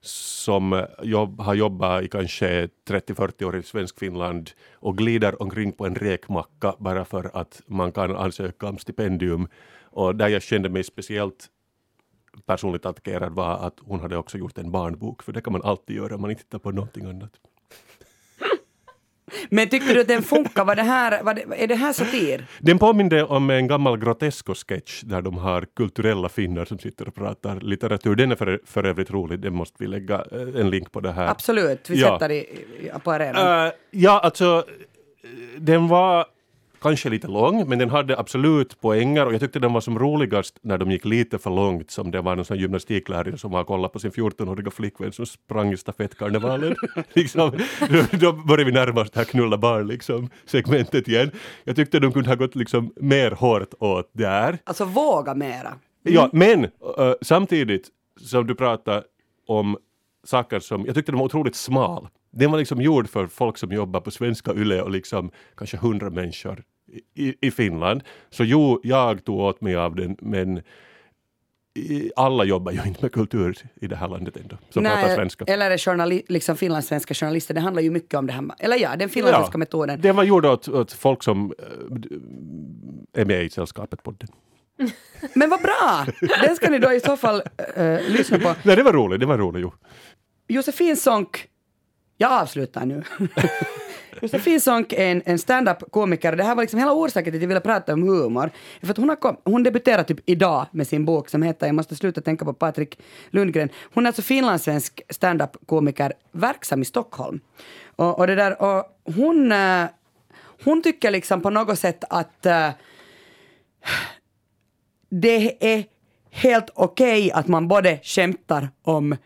som jobb, har jobbat i kanske 30-40 år i svensk Finland och glider omkring på en räkmacka bara för att man kan ansöka om stipendium. Och där jag kände mig speciellt personligt attackerad var att hon hade också gjort en barnbok, för det kan man alltid göra om man inte tittar på någonting annat. Men tyckte du att den funkar? Var det här, var det, är det här satir? Den påminde om en gammal Grotesco-sketch där de har kulturella finnar som sitter och pratar litteratur. Den är för, för övrigt rolig, den måste vi lägga eh, en länk på det här. Absolut, vi Ja. sätter det i, på arenan. Eh, ja, alltså eh, den var kanske lite lång, men den hade absolut poänger och jag tyckte den var som roligast när de gick lite för långt som det var någon sån gymnastiklärare som har kollat på sin 14-åriga flickvän som sprang i stafettkarnevalen. liksom, då, då började vi närma oss det här knulla barn liksom, segmentet igen. Jag tyckte de kunde ha gått liksom mer hårt åt där. Alltså våga mera. Ja, men eh, samtidigt som du pratar om saker som, jag tyckte den var otroligt smal. Den var liksom gjord för folk som jobbar på svenska YLE och liksom kanske hundra människor i, i Finland. Så jo, jag tog åt mig av den, men alla jobbar ju inte med kultur i det här landet ändå, som pratar svenska. eller är journali- liksom finlandssvenska journalister, det handlar ju mycket om det här. Eller ja, den finlandssvenska metoden. Den var gjord åt, åt folk som eh, är med i sällskapet på den. Men vad bra! Den ska ni då i så fall eh, lyssna på. Nej, det var roligt, det var roligt, jo. Josefin Sonck, jag avslutar nu. Josefin Sonck är en, en stand-up-komiker. Det här var liksom hela orsaken till att jag ville prata om humor. För att hon, har kom, hon debuterar typ idag med sin bok som heter Jag måste sluta tänka på Patrik Lundgren. Hon är alltså finlandssvensk stand-up-komiker verksam i Stockholm. Och, och det där, och hon, eh, hon tycker liksom på något sätt att eh, det är helt okej att man både skämtar om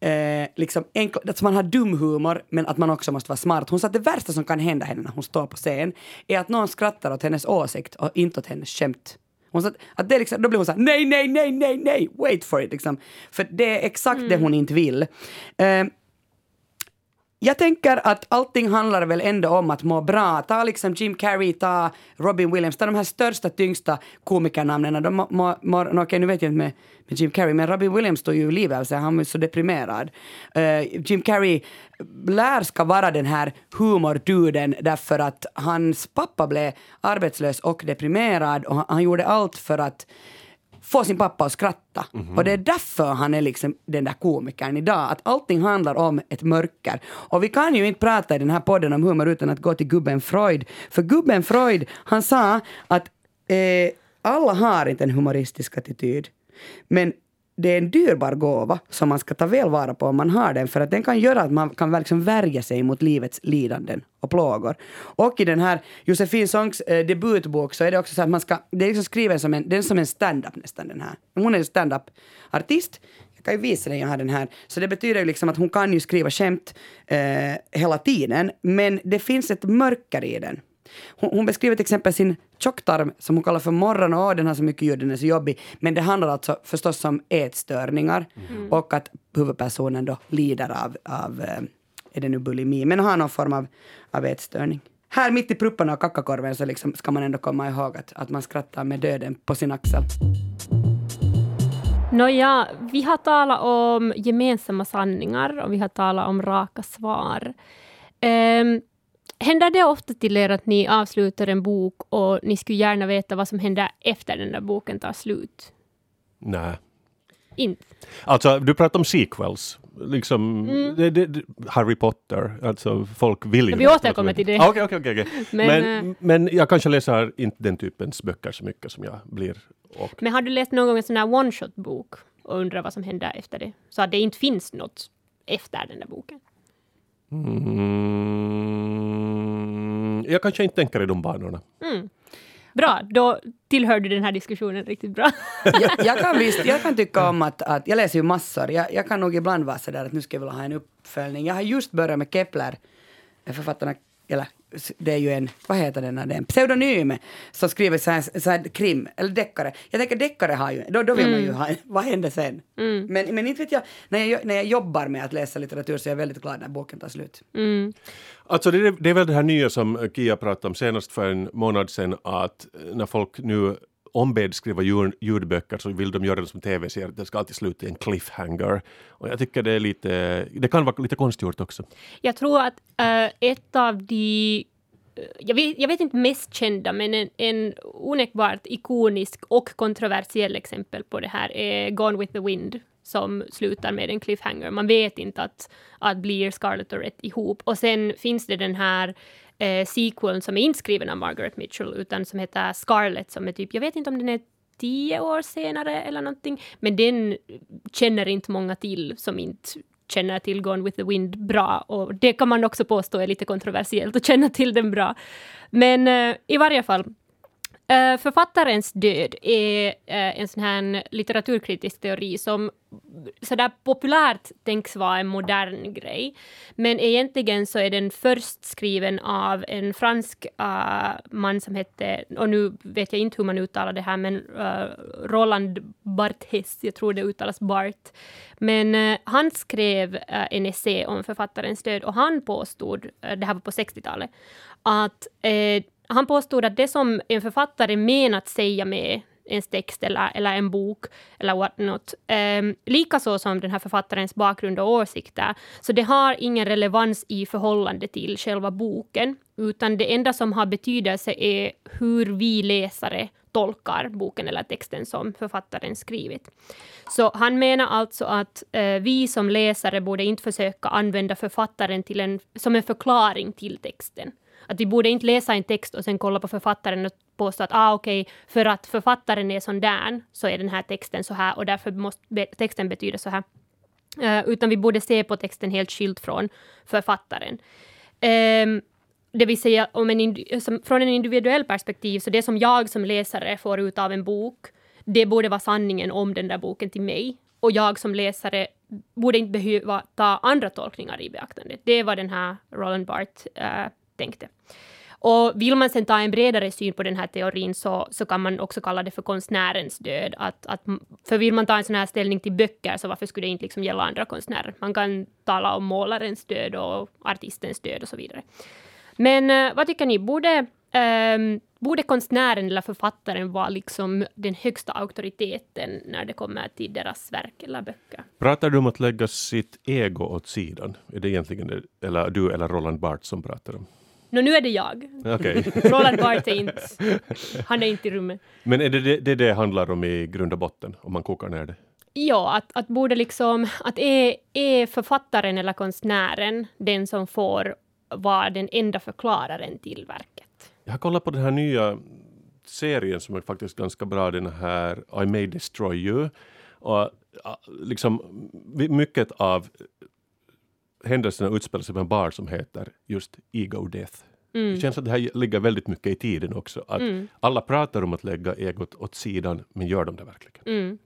eh, liksom enkl- att man har dum humor men att man också måste vara smart. Hon sa att det värsta som kan hända henne när hon står på scen är att någon skrattar åt hennes åsikt och inte åt hennes skämt. Hon sa att, att det liksom, då blir hon så här, nej, nej, nej, nej, nej, wait for it liksom. För det är exakt det hon inte vill. Eh, jag tänker att allting handlar väl ändå om att må bra. Ta liksom Jim Carrey, ta Robin Williams, ta de här största, tyngsta komikernamnen. De mår... må, må, no, okej, nu vet jag inte med, med Jim Carrey, men Robin Williams tog ju livet av sig. Han var ju så deprimerad. Uh, Jim Carrey lär ska vara den här humorduden därför att hans pappa blev arbetslös och deprimerad och han, han gjorde allt för att få sin pappa att skratta. Och det är därför han är liksom den där komikern idag. Att allting handlar om ett mörker. Och vi kan ju inte prata i den här podden om humor utan att gå till gubben Freud. För gubben Freud, han sa att eh, alla har inte en humoristisk attityd. Men det är en dyrbar gåva som man ska ta väl vara på om man har den för att den kan göra att man kan liksom värja sig mot livets lidanden och plågor. Och i den här Josefin Songs eh, debutbok så är det också så att man ska, det är liksom skriven som en, den är som en stand-up nästan den här. Hon är en stand-up-artist. Jag kan ju visa dig, jag har den här. Så det betyder ju liksom att hon kan ju skriva skämt eh, hela tiden men det finns ett mörker i den. Hon, hon beskriver till exempel sin tjocktarm som hon kallar för morgon och den har så mycket ljud, den är så jobbig. Men det handlar alltså förstås om ätstörningar och att huvudpersonen då lider av, av eh, är det nu bulimi, men har någon form av, av ätstörning. Här mitt i prupparna och kackakorven så liksom ska man ändå komma ihåg att, att man skrattar med döden på sin axel. Nåja, vi har talat om gemensamma sanningar och vi har talat om raka svar. Um, händer det ofta till er att ni avslutar en bok och ni skulle gärna veta vad som händer efter den där boken tar slut? Nej. Inte? Alltså, du pratar om sequels. Liksom, Mm. det, det, Harry Potter, alltså folk vill ju... Vi återkommer till det. Ah, Okej, okej, okej. okej. Men, Men, eh, men jag kanske läser inte den typens böcker så mycket som jag blir. Och, Men har du läst någon gång en sån här one-shot-bok och undrar vad som händer efter det? Så att det inte finns något efter den där boken? mm, jag kanske inte tänker i de banorna. Bra, då tillhör du den här diskussionen riktigt bra. jag, jag kan visst, jag kan tycka om att, att jag läser ju massor. Jag, jag kan nog ibland vara så där att nu ska jag vilja ha en uppföljning. Jag har just börjat med Kepler, författarna, eller det är ju en, vad heter den, det är en pseudonym som skriver så här, så här krim, eller deckare. Jag tänker deckare har ju, då, då vill man ju ha, vad händer sen? Men, men inte vet jag, när jag, när jag jobbar med att läsa litteratur så är jag väldigt glad när boken tar slut. Alltså det, är- det är väl det här nya som Kia pratade om senast för en månad sedan att när folk nu ombeds skriva ljud, ljudböcker så vill de göra det som tv-serier. Det ska alltid sluta i en cliffhanger. Och jag tycker det är lite, det kan vara lite konstgjort också. Jag tror att äh, ett av de eh, jag vet, jag vet inte mest kända, men en, en onekbart ikonisk och kontroversiell exempel på det här är Gone with the Wind, som slutar med en cliffhanger. Man vet inte att, att blir Scarlett och Rhett ihop. Och sen finns det den här eh, sequeln som är inskriven av Margaret Mitchell, utan som heter Scarlet som är typ, jag vet inte om den är tio år senare eller någonting, men den känner inte många till som inte känner till Gone with the Wind bra och det kan man också påstå är lite kontroversiellt att känna till den bra. Men eh, i varje fall, Eh, författarens död är eh, en sån här litteraturkritisk teori som sådär populärt tänks vara en modern grej. Men egentligen så är den först skriven av en fransk uh, man som hette, och nu vet jag inte hur man uttalar det här, men Roland Barthes, jag tror det uttalas Bart. Men han skrev en essä om författarens död och han påstod, det här var på 60-talet, att han påstod att det som en författare menat säga med ens text eller, eller en bok eller what not. Um, ehm, Likaså som den här författarens bakgrund och åsikter. Så det har ingen relevans i förhållande till själva boken, utan det enda som har betydelse är hur vi läsare tolkar boken eller texten som författaren skrivit. Så han menar alltså att eh, vi som läsare borde inte försöka använda författaren till en, som en förklaring till texten. Att vi borde inte läsa en text och sen kolla på författaren och påstå att ah, okej, för att författaren är sån där så är den här texten så här och därför måste texten betyda så här. Uh, utan vi borde se på texten helt skilt från författaren. Um, det vill säga, om en som, från en individuell perspektiv, så det som jag som läsare får ut av en bok, det borde vara sanningen om den där boken till mig. Och jag som läsare borde inte behöva ta andra tolkningar i beaktande. Det var den här Roland Barth uh, eh, tänkte. Och vill man sen ta en bredare syn på den här teorin så, så kan man också kalla det för konstnärens död. Att, att, för vill man ta en sån här ställning till böcker så varför skulle det inte liksom gälla andra konstnärer? Man kan tala om målarens död och artistens död och så vidare. Men eh, vad tycker ni? Borde, ehm, borde konstnären eller författaren vara liksom den högsta auktoriteten när det kommer till deras verk eller böcker? Pratar du om att lägga sitt ego åt sidan? Är det egentligen det, eller du eller Roland Barth som pratar om? Nå, nu är det jag. Okej. Roland Barthes är inte... Han är inte i rummet. Men är det det, det det handlar om i grund och botten, om man kokar ner det? Ja, att, att borde liksom... Att är, är författaren eller konstnären den som får vara den enda förklararen till verket? Jag har kollat på den här nya serien som är faktiskt ganska bra, den här I may destroy you. Och liksom mycket av händelserna utspelar sig på en bar som heter just Ego Death. Det känns att det här ligger väldigt mycket i tiden också. Att Alla pratar om att lägga egot åt sidan, men gör de det verkligen? Mm.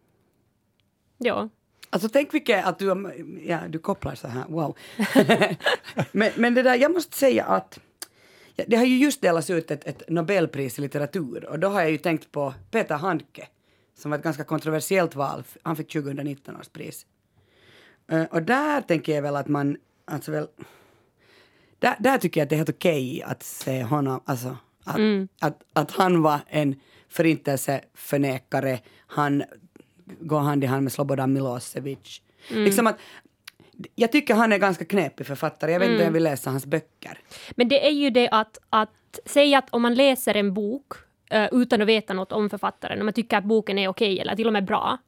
Ja. Alltså tänk vilket att du, ja, du kopplar så här, wow. men, men det där, jag måste säga att ja, det har ju just delats ut ett, ett Nobelpris i litteratur och då har jag ju tänkt på Peter Handke som var ett ganska kontroversiellt val. Han fick 2019 års pris. Och där tänker jag väl att man, alltså väl, där, där tycker jag att det är helt okej att se honom, alltså att, att, att han var en förintelseförnekare, han går hand i hand med Slobodan Milosevic. Liksom att, jag tycker han är ganska knepig författare, jag vet inte om jag vill läsa hans böcker. Men det är ju det att, att säga att om man läser en bok utan att veta något om författaren, om man tycker att boken är okej eller till och med bra,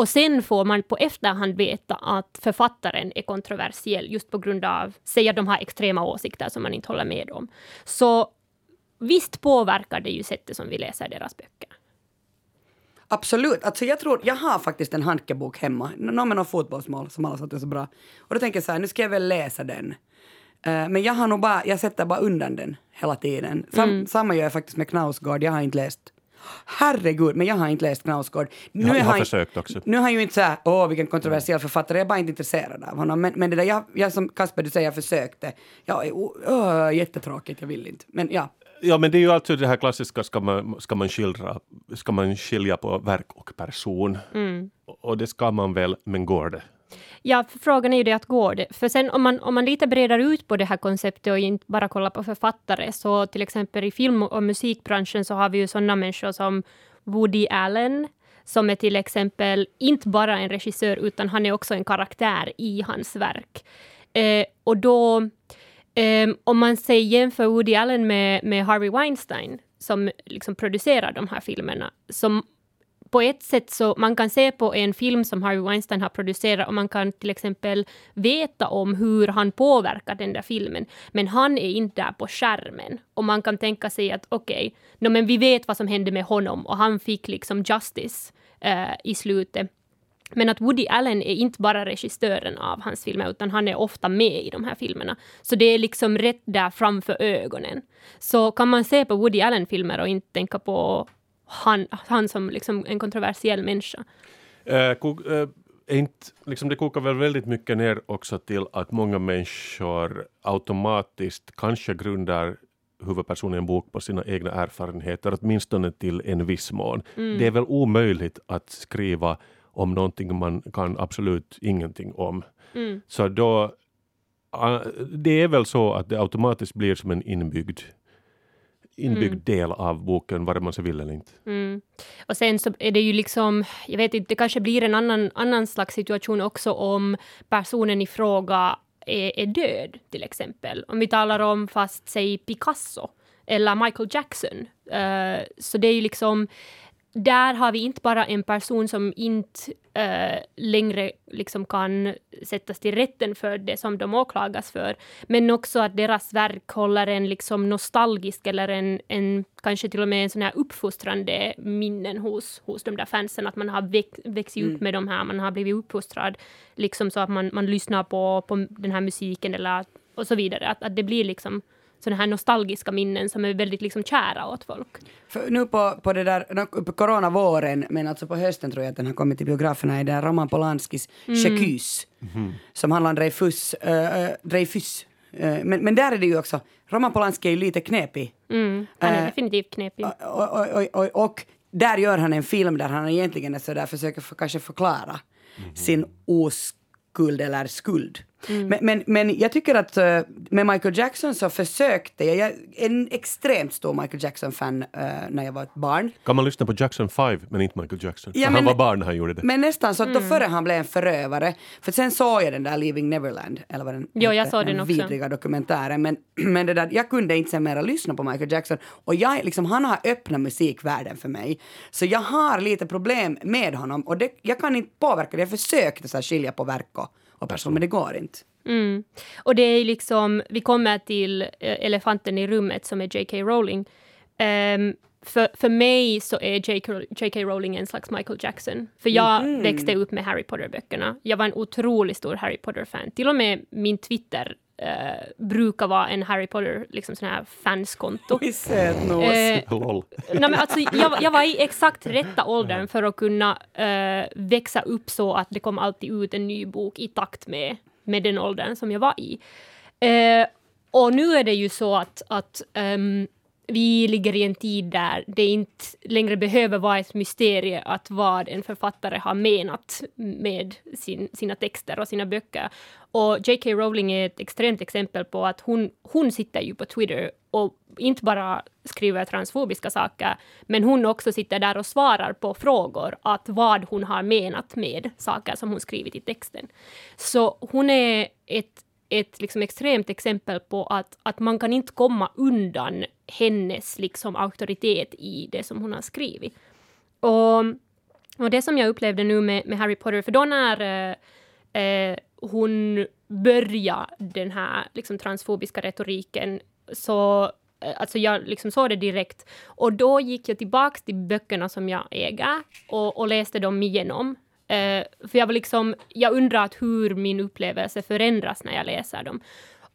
och sen får man på efterhand veta att författaren är kontroversiell just på grund av, säg att de har extrema åsikter som man inte håller med om. Så visst påverkar det ju sättet som vi läser deras böcker. Absolut. Alltså jag tror, jag har faktiskt en Handke-bok hemma, någon med någon fotbollsmål som alla sa att är så bra. Och då tänker jag så här, nu ska jag väl läsa den. Eh, men jag har nog bara, jag sätter bara undan den hela tiden. Sam, Samma gör jag faktiskt med Knausgård, jag har inte läst Herregud, men jag har inte läst Knausgård. Nu Jag har är han- försökt också. Nu han ju inte så här, åh vilken kontroversiell författare, jag är bara inte intresserad av honom. Men, men det där, jag, jag som Kasper du säger, jag försökte. Ja, oh, jättetråkigt, jag vill inte. Men ja, Ja, men det är ju alltid det här klassiska, ska man, ska man, skildra, ska man skilja på verk och person? Och det ska man väl, men går det? Ja, för frågan är ju det att går det? För sen om man, om man lite bredare ut på det här konceptet och inte bara kollar på författare, så till exempel i film och musikbranschen så har vi ju sådana människor som Woody Allen, som är till exempel inte bara en regissör, utan han är också en karaktär i hans verk. Eh, och då, eh, om man säger jämför Woody Allen med, med Harvey Weinstein, som liksom producerar de här filmerna, som på ett sätt så man kan se på en film som Harvey Weinstein har producerat och man kan till exempel veta om hur han påverkar den där filmen. Men han är inte där på skärmen. Och man kan tänka sig att okej, no, men vi vet vad som hände med honom och han fick liksom justice uh, i slutet. Men att Woody Allen är inte bara regissören av hans filmer, utan han är ofta med i de här filmerna. Så det är liksom rätt där framför ögonen. Så kan man se på Woody Allen-filmer och inte tänka på han, han som liksom en kontroversiell människa. Eh, kok, är inte, liksom det kokar väl väldigt mycket ner också till att många människor automatiskt kanske grundar huvudpersonen i en bok på sina egna erfarenheter, åtminstone till en viss mån. Det är väl omöjligt att skriva om någonting man kan absolut ingenting om. Så då, ah, det är väl så att det automatiskt blir som en inbyggd, inbyggd del av boken, vare man sig vill eller inte. Mm. Och sen så är det ju liksom, jag vet inte, det kanske blir en annan, annan slags situation också om personen i fråga är, är död, till exempel. Om vi talar om fast, säg Picasso eller Michael Jackson. Eh, så det är ju liksom, där har vi inte bara en person som inte eh, längre liksom kan sättas till rätten för det som de åklagas för, men också att deras verk håller en liksom nostalgisk eller en, en kanske till och med en sån här uppfostrande minnen hos, hos de där fansen, att man har växt, växt upp med de här, man har blivit uppfostrad liksom så att man, man lyssnar på, på den här musiken eller och så vidare, att, att det blir liksom sådana här nostalgiska minnen som är väldigt liksom kära åt folk. För nu på, på det där, på coronavåren, men alltså på hösten tror jag att den har kommit till biograferna, är det Roman Polanskis Checuse, som handlar om Dreyfus. Uh, Dreyfus. Men, men där är det ju också, Roman Polanski är ju lite knepig. Mm, han är definitivt knepig. Och, och, och, och, och där gör han en film där han egentligen är så där, försöker för, kanske förklara sin oskuld eller skuld. Men, men, men jag tycker att eh, med Michael Jackson så försökte jag, jag är en extremt stor Michael Jackson-fan eh, när jag var ett barn. Kan man lyssna på Jackson 5 men inte Michael Jackson? Ja, men- han var barn när han gjorde det. Men nästan så att då före han blev en förövare, för sen såg jag den där Leaving Neverland, eller vad den Jo, jag såg den också. vidriga dokumentären, men, men det där, jag kunde inte sen mera lyssna på Michael Jackson, och jag, liksom, han har öppnat musikvärlden för mig, så jag har lite problem med honom, och det, jag kan inte påverka det, jag försökte så här, skilja på verk och, och person, men det går inte. Mm. Och det är liksom, vi kommer till eh, elefanten i rummet som är J.K. Rowling. Ehm, för, för mig så är J.K. Rowling en slags Michael Jackson. För jag Mhm. växte upp med Harry Potter-böckerna. Jag var en otroligt stor Harry Potter-fan. Till och med min Twitter eh, brukar vara en Harry Potter, liksom sån här fanskonto. Söt nos. Eh, Lol. Nej, men alltså, jag, jag var i exakt rätta åldern för att kunna eh, växa upp så att det kom alltid ut en ny bok i takt med, med den åldern som jag var i. Eh, och nu är det ju så att, att ehm, vi ligger i en tid där det inte längre behöver vara ett mysterium att vad en författare har menat med sin, sina texter och sina böcker. Och J.K. Rowling är ett extremt exempel på att hon, hon sitter ju på Twitter och inte bara skriver transfobiska saker, men hon också sitter där och svarar på frågor att vad hon har menat med saker som hon skrivit i texten. Så hon är ett ett liksom extremt exempel på att, att man kan inte komma undan hennes liksom auktoritet i det som hon har skrivit. Och, och det som jag upplevde nu med, med Harry Potter, för då när eh, eh, hon började den här liksom, transfobiska retoriken så eh, Alltså jag liksom såg det direkt. Och då gick jag tillbaka till böckerna som jag äger och, och läste dem igenom. Uh, för jag var liksom, jag undrar att hur min upplevelse förändras när jag läser dem.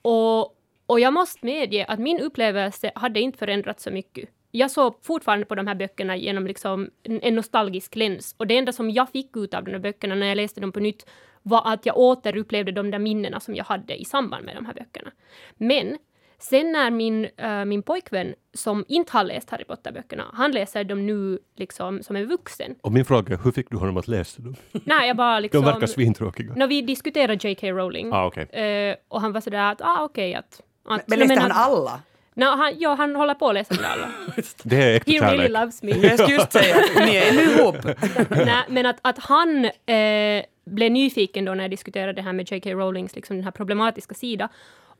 Och, och jag måste medge att min upplevelse hade inte förändrats så mycket. Jag såg fortfarande på de här böckerna genom liksom en, en nostalgisk lens. Och det enda som jag fick ut av de här böckerna när jag läste dem på nytt var att jag återupplevde de där minnena som jag hade i samband med de här böckerna. Men sen när min, äh, min pojkvän, som inte har läst Harry Potter-böckerna, han läser dem nu liksom som en vuxen. Och min fråga är, hur fick du honom att läsa dem? Nej, jag bara De liksom... verkar svintråkiga. När vi diskuterade J.K. Rowling Ah, okej. eh, och han var sådär att ah, okej att... att Men läste han att- alla? Nej, han, ja, han håller på att läsa dem alla. Det är äkta He really kärlek. loves me. Jag skulle just säga ni är nu ihop. Nej, men att, att han eh, blev nyfiken då när jag diskuterade det här med J.K. Rowlings liksom den här problematiska sida.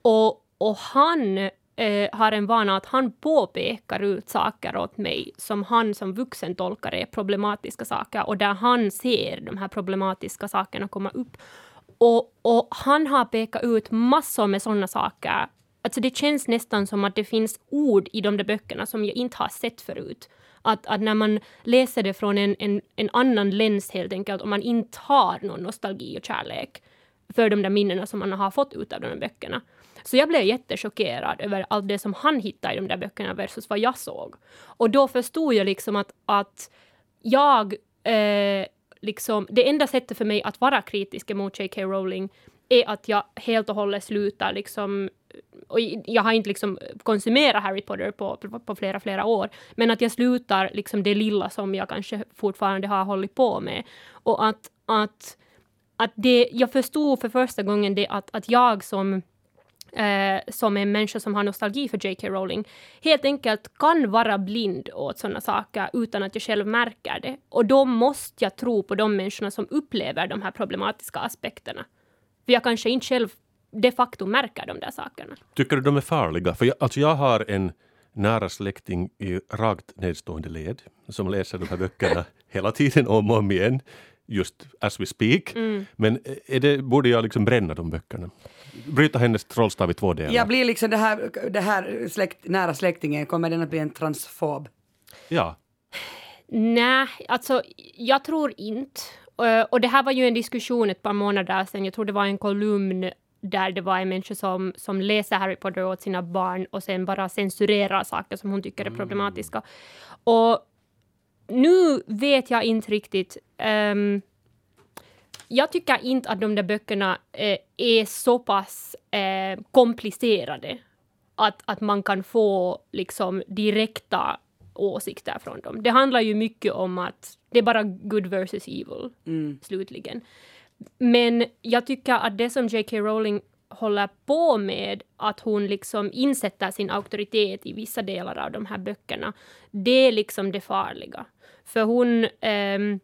Och, och han eh, har en vana att han påpekar ut saker åt mig som han som vuxen tolkar är problematiska saker och där han ser de här problematiska sakerna komma upp. Och, och han har pekat ut massor med sådana saker. Alltså det känns nästan som att det finns ord i de där böckerna som jag inte har sett förut. Att, att när man läser det från en, en, en annan läns helt enkelt, och man inte har någon nostalgi och kärlek för de där minnena som man har fått ut av de där böckerna. Så jag blev jättechockerad över allt det som han hittade i de där böckerna versus vad jag såg. Och då förstod jag liksom att, att jag eh, liksom, det enda sättet för mig att vara kritisk mot J.K. Rowling är att jag helt och hållet slutar liksom och jag har inte liksom konsumerat Harry Potter på, på, på flera, flera år, men att jag slutar liksom det lilla som jag kanske fortfarande har hållit på med. Och att, att, att det, jag förstod för första gången det att, att jag som eh, som en människa som har nostalgi för J.K. Rowling helt enkelt kan vara blind åt sådana saker utan att jag själv märker det. Och då måste jag tro på de människorna som upplever de här problematiska aspekterna. För jag kanske inte själv de facto märker de där sakerna. Tycker du de är farliga? För jag, alltså jag har en nära släkting i rakt nedstående led som läser de här böckerna hela tiden om och om igen. Just as we speak. Mm. Men är det, borde jag liksom bränna de böckerna? Bryta hennes trollstav i två delar? Jag blir liksom det här, det här släkt, nära släktingen, kommer den att bli en transfob? Ja. Nej, alltså jag tror inte. Eh, Och det här var ju en diskussion ett par månader sedan. Jag tror det var en kolumn där det var en människa som, som läser Harry Potter åt sina barn och sen bara censurerar saker som hon tycker är problematiska. Och nu vet jag inte riktigt. ehm, jag tycker inte att de där böckerna eh, är så pass eh, komplicerade att, att man kan få liksom direkta åsikter från dem. Det handlar ju mycket om att det är bara good versus evil, slutligen. Men jag tycker att det som J.K. Rowling håller på med, att hon liksom insätter sin auktoritet i vissa delar av de här böckerna, det är liksom det farliga. För hon, ehm,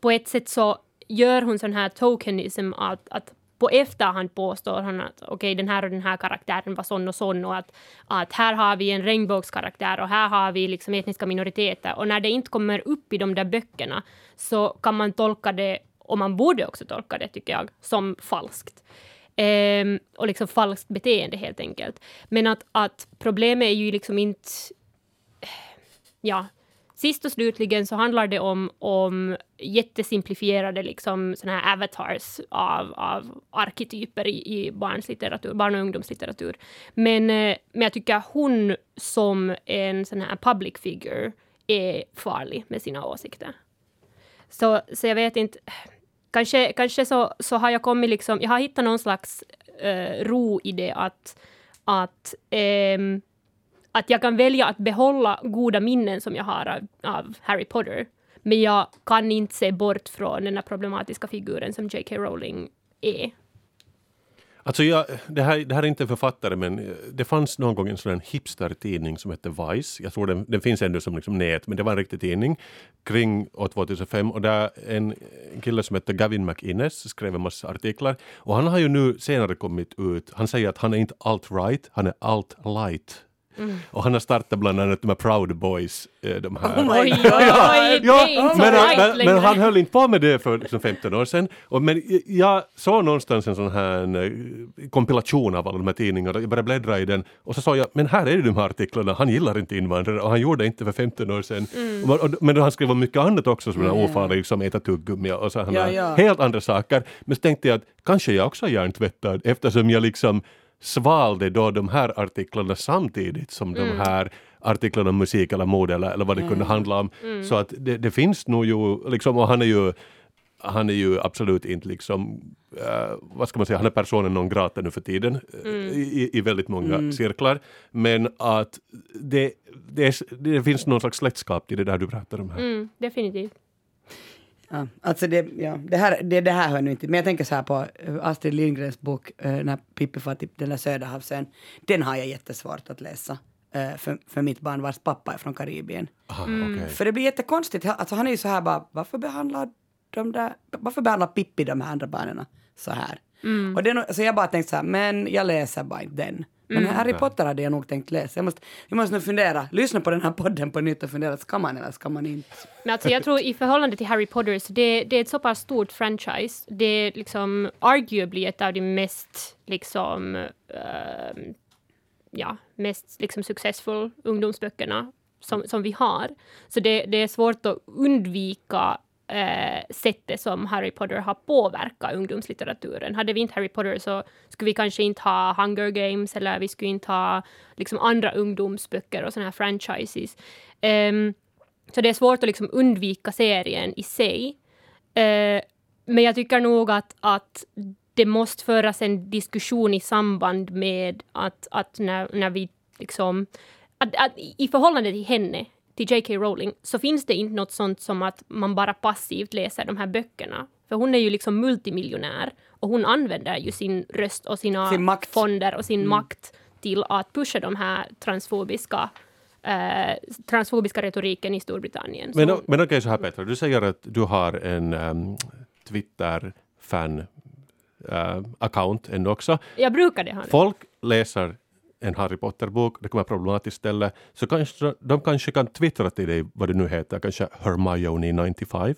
på ett sätt så gör hon sån här tokenism att, att på efterhand påstår hon att okej, den här och den här karaktären var sån och sån och att, att här har vi en regnbågskaraktär och här har vi liksom etniska minoriteter. Och när det inte kommer upp i de där böckerna så kan man tolka det, och man borde också tolka det tycker jag, som falskt. Ehm, och liksom falskt beteende helt enkelt. Men att, att problemet är ju liksom inte ja, sist och slutligen så handlar det om, om jättesimplifierade liksom såna här avatars av, av arketyper i, i barns litteratur, barn och ungdomslitteratur. Men, eh, men jag tycker hon som en sån här public figure är farlig med sina åsikter. Så, så jag vet inte, kanske, kanske så, så har jag kommit liksom, jag har hittat någon slags eh, ro i det att, att ehm, att jag kan välja att behålla goda minnen som jag har av, av Harry Potter. Men jag kan inte se bort från den här problematiska figuren som J.K. Rowling är. Alltså jag, det, här, det här är inte en författare men eh, det fanns någon gång en sån här hipster-tidning som hette Vice. Jag tror den, den finns ännu som liksom nät men det var en riktig tidning kring år 2005 och där en kille som hette Gavin McInnes skrev en massa artiklar och han har ju nu senare kommit ut, han säger att han är inte alt-right, han är alt-light. Och han har startat bland annat de här Proud Boys. eh, De här. Oh my God. så men, right men, men han höll inte på med det för liksom 15 år sedan. Och, men jag såg någonstans en sån här eh, kompilation av alla de här tidningarna. Jag började bläddra i den och så sa jag, men här är det de här artiklarna. Han gillar inte invandrare och han gjorde det inte för 15 år sedan. Mm. Och, och, men han skrev om mycket annat också som är ofarligt, som äta tuggummi och så här, Ja, ja. helt andra saker. Men så tänkte jag att kanske jag också är hjärntvättad eftersom jag liksom svalde då de här artiklarna samtidigt som de här artiklarna om musik eller mode eller, eller vad det kunde handla om. Så att det, det finns nog ju, liksom, och han är ju han är ju absolut inte liksom, eh, vad ska man säga, han är personen non grata nu för tiden eh, i, i väldigt många cirklar. Men att det, det, det finns någon slags släktskap i det där du pratar om här. Mm, definitivt. Ja, alltså det, ja, det, här, det, det här hör nu inte men jag tänker så här på eh, Astrid Lindgrens bok eh, när Pippi far till den där Söderhavsön. Den har jag jättesvårt att läsa eh, för, för mitt barn vars pappa är från Karibien. Aha, okej. För det blir jättekonstigt, alltså han är ju så här bara, varför behandlar de där, varför behandlar Pippi de här andra barnen så här? Och det är nog, så jag bara tänkt så här, men jag läser bara inte den. Men Harry Potter hade jag nog tänkt läsa. Jag måste, jag måste nu fundera, lyssna på den här podden på nytt och fundera, ska man eller ska man inte? Men alltså jag tror i förhållande till Harry Potter så det, det är ett så pass stort franchise. Det är liksom arguably ett av de mest liksom ehm, ja, mest liksom successful ungdomsböckerna som, som vi har. Så det, det är svårt att undvika eh, sättet som Harry Potter har påverkat ungdomslitteraturen. Hade vi inte Harry Potter så skulle vi kanske inte ha Hunger Games eller vi skulle inte ha liksom andra ungdomsböcker och såna här franchises. Um, så det är svårt att liksom undvika serien i sig. Uh, men jag tycker nog att, att det måste föras en diskussion i samband med att, att när, när vi liksom... Att, att I förhållande till henne, till J.K. Rowling, så finns det inte något sånt som att man bara passivt läser de här böckerna. För hon är ju liksom multimiljonär och hon använder ju sin röst och sina Sin fonder och sin makt till att pusha de här transfobiska eh, transfobiska retoriken i Storbritannien. Men, o- men okej så här Petra, du säger att du har en um, Twitter-fan uh, account ändå också. jag brukade ha det. Folk läser en Harry Potter-bok, det kommer vara problematiskt ställe, så kanske de kanske kan twittra till dig vad du nu heter, kanske Hermione95.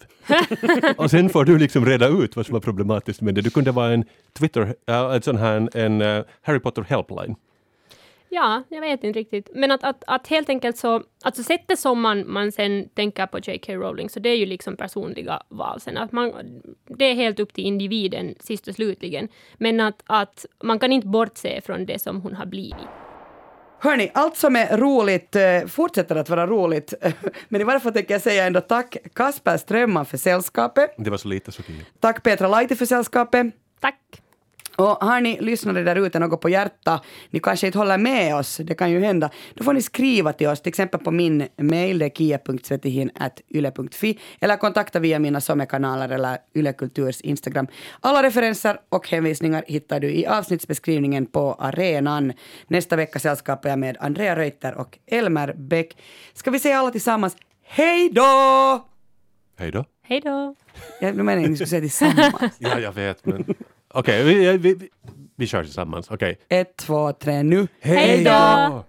och sen får du liksom reda ut vad som var problematiskt med det. Du kunde vara en Twitter, uh, en sån här en uh, Harry Potter helpline. Ja, jag vet inte riktigt. Men att, att, att helt enkelt så, alltså sättet som man, man sen tänker på J.K. Rowling, så det är ju liksom personliga val sen. Att man, det är helt upp till individen sist och slutligen. Men att, att man kan inte bortse från det som hon har blivit. Hörni, allt som är roligt eh, fortsätter att vara roligt. Men i varje fall tänker jag säga ändå tack Kasper Strömman för sällskapet. Det var så lite så kul. Tack Petra Laiti för sällskapet. Tack! Och har ni lyssnare där ute något på hjärta, ni kanske inte håller med oss, det kan ju hända, då får ni skriva till oss, till exempel på min mail, det är kia.svettihin.yle.fi, eller kontakta via mina sommarkanaler eller Yle Kulturs Instagram. Alla referenser och hänvisningar hittar du i avsnittsbeskrivningen på arenan. Nästa vecka sällskapar jag med Andrea Reuter och Elmer Bäck. Ska vi säga alla tillsammans, hej då! Hej då. Hej då! Jag menar att ni skulle säga tillsammans. Ja, jag vet, men okej, vi, vi, vi, vi kör tillsammans. Okej. Ett, två, tre, nu. Hej då!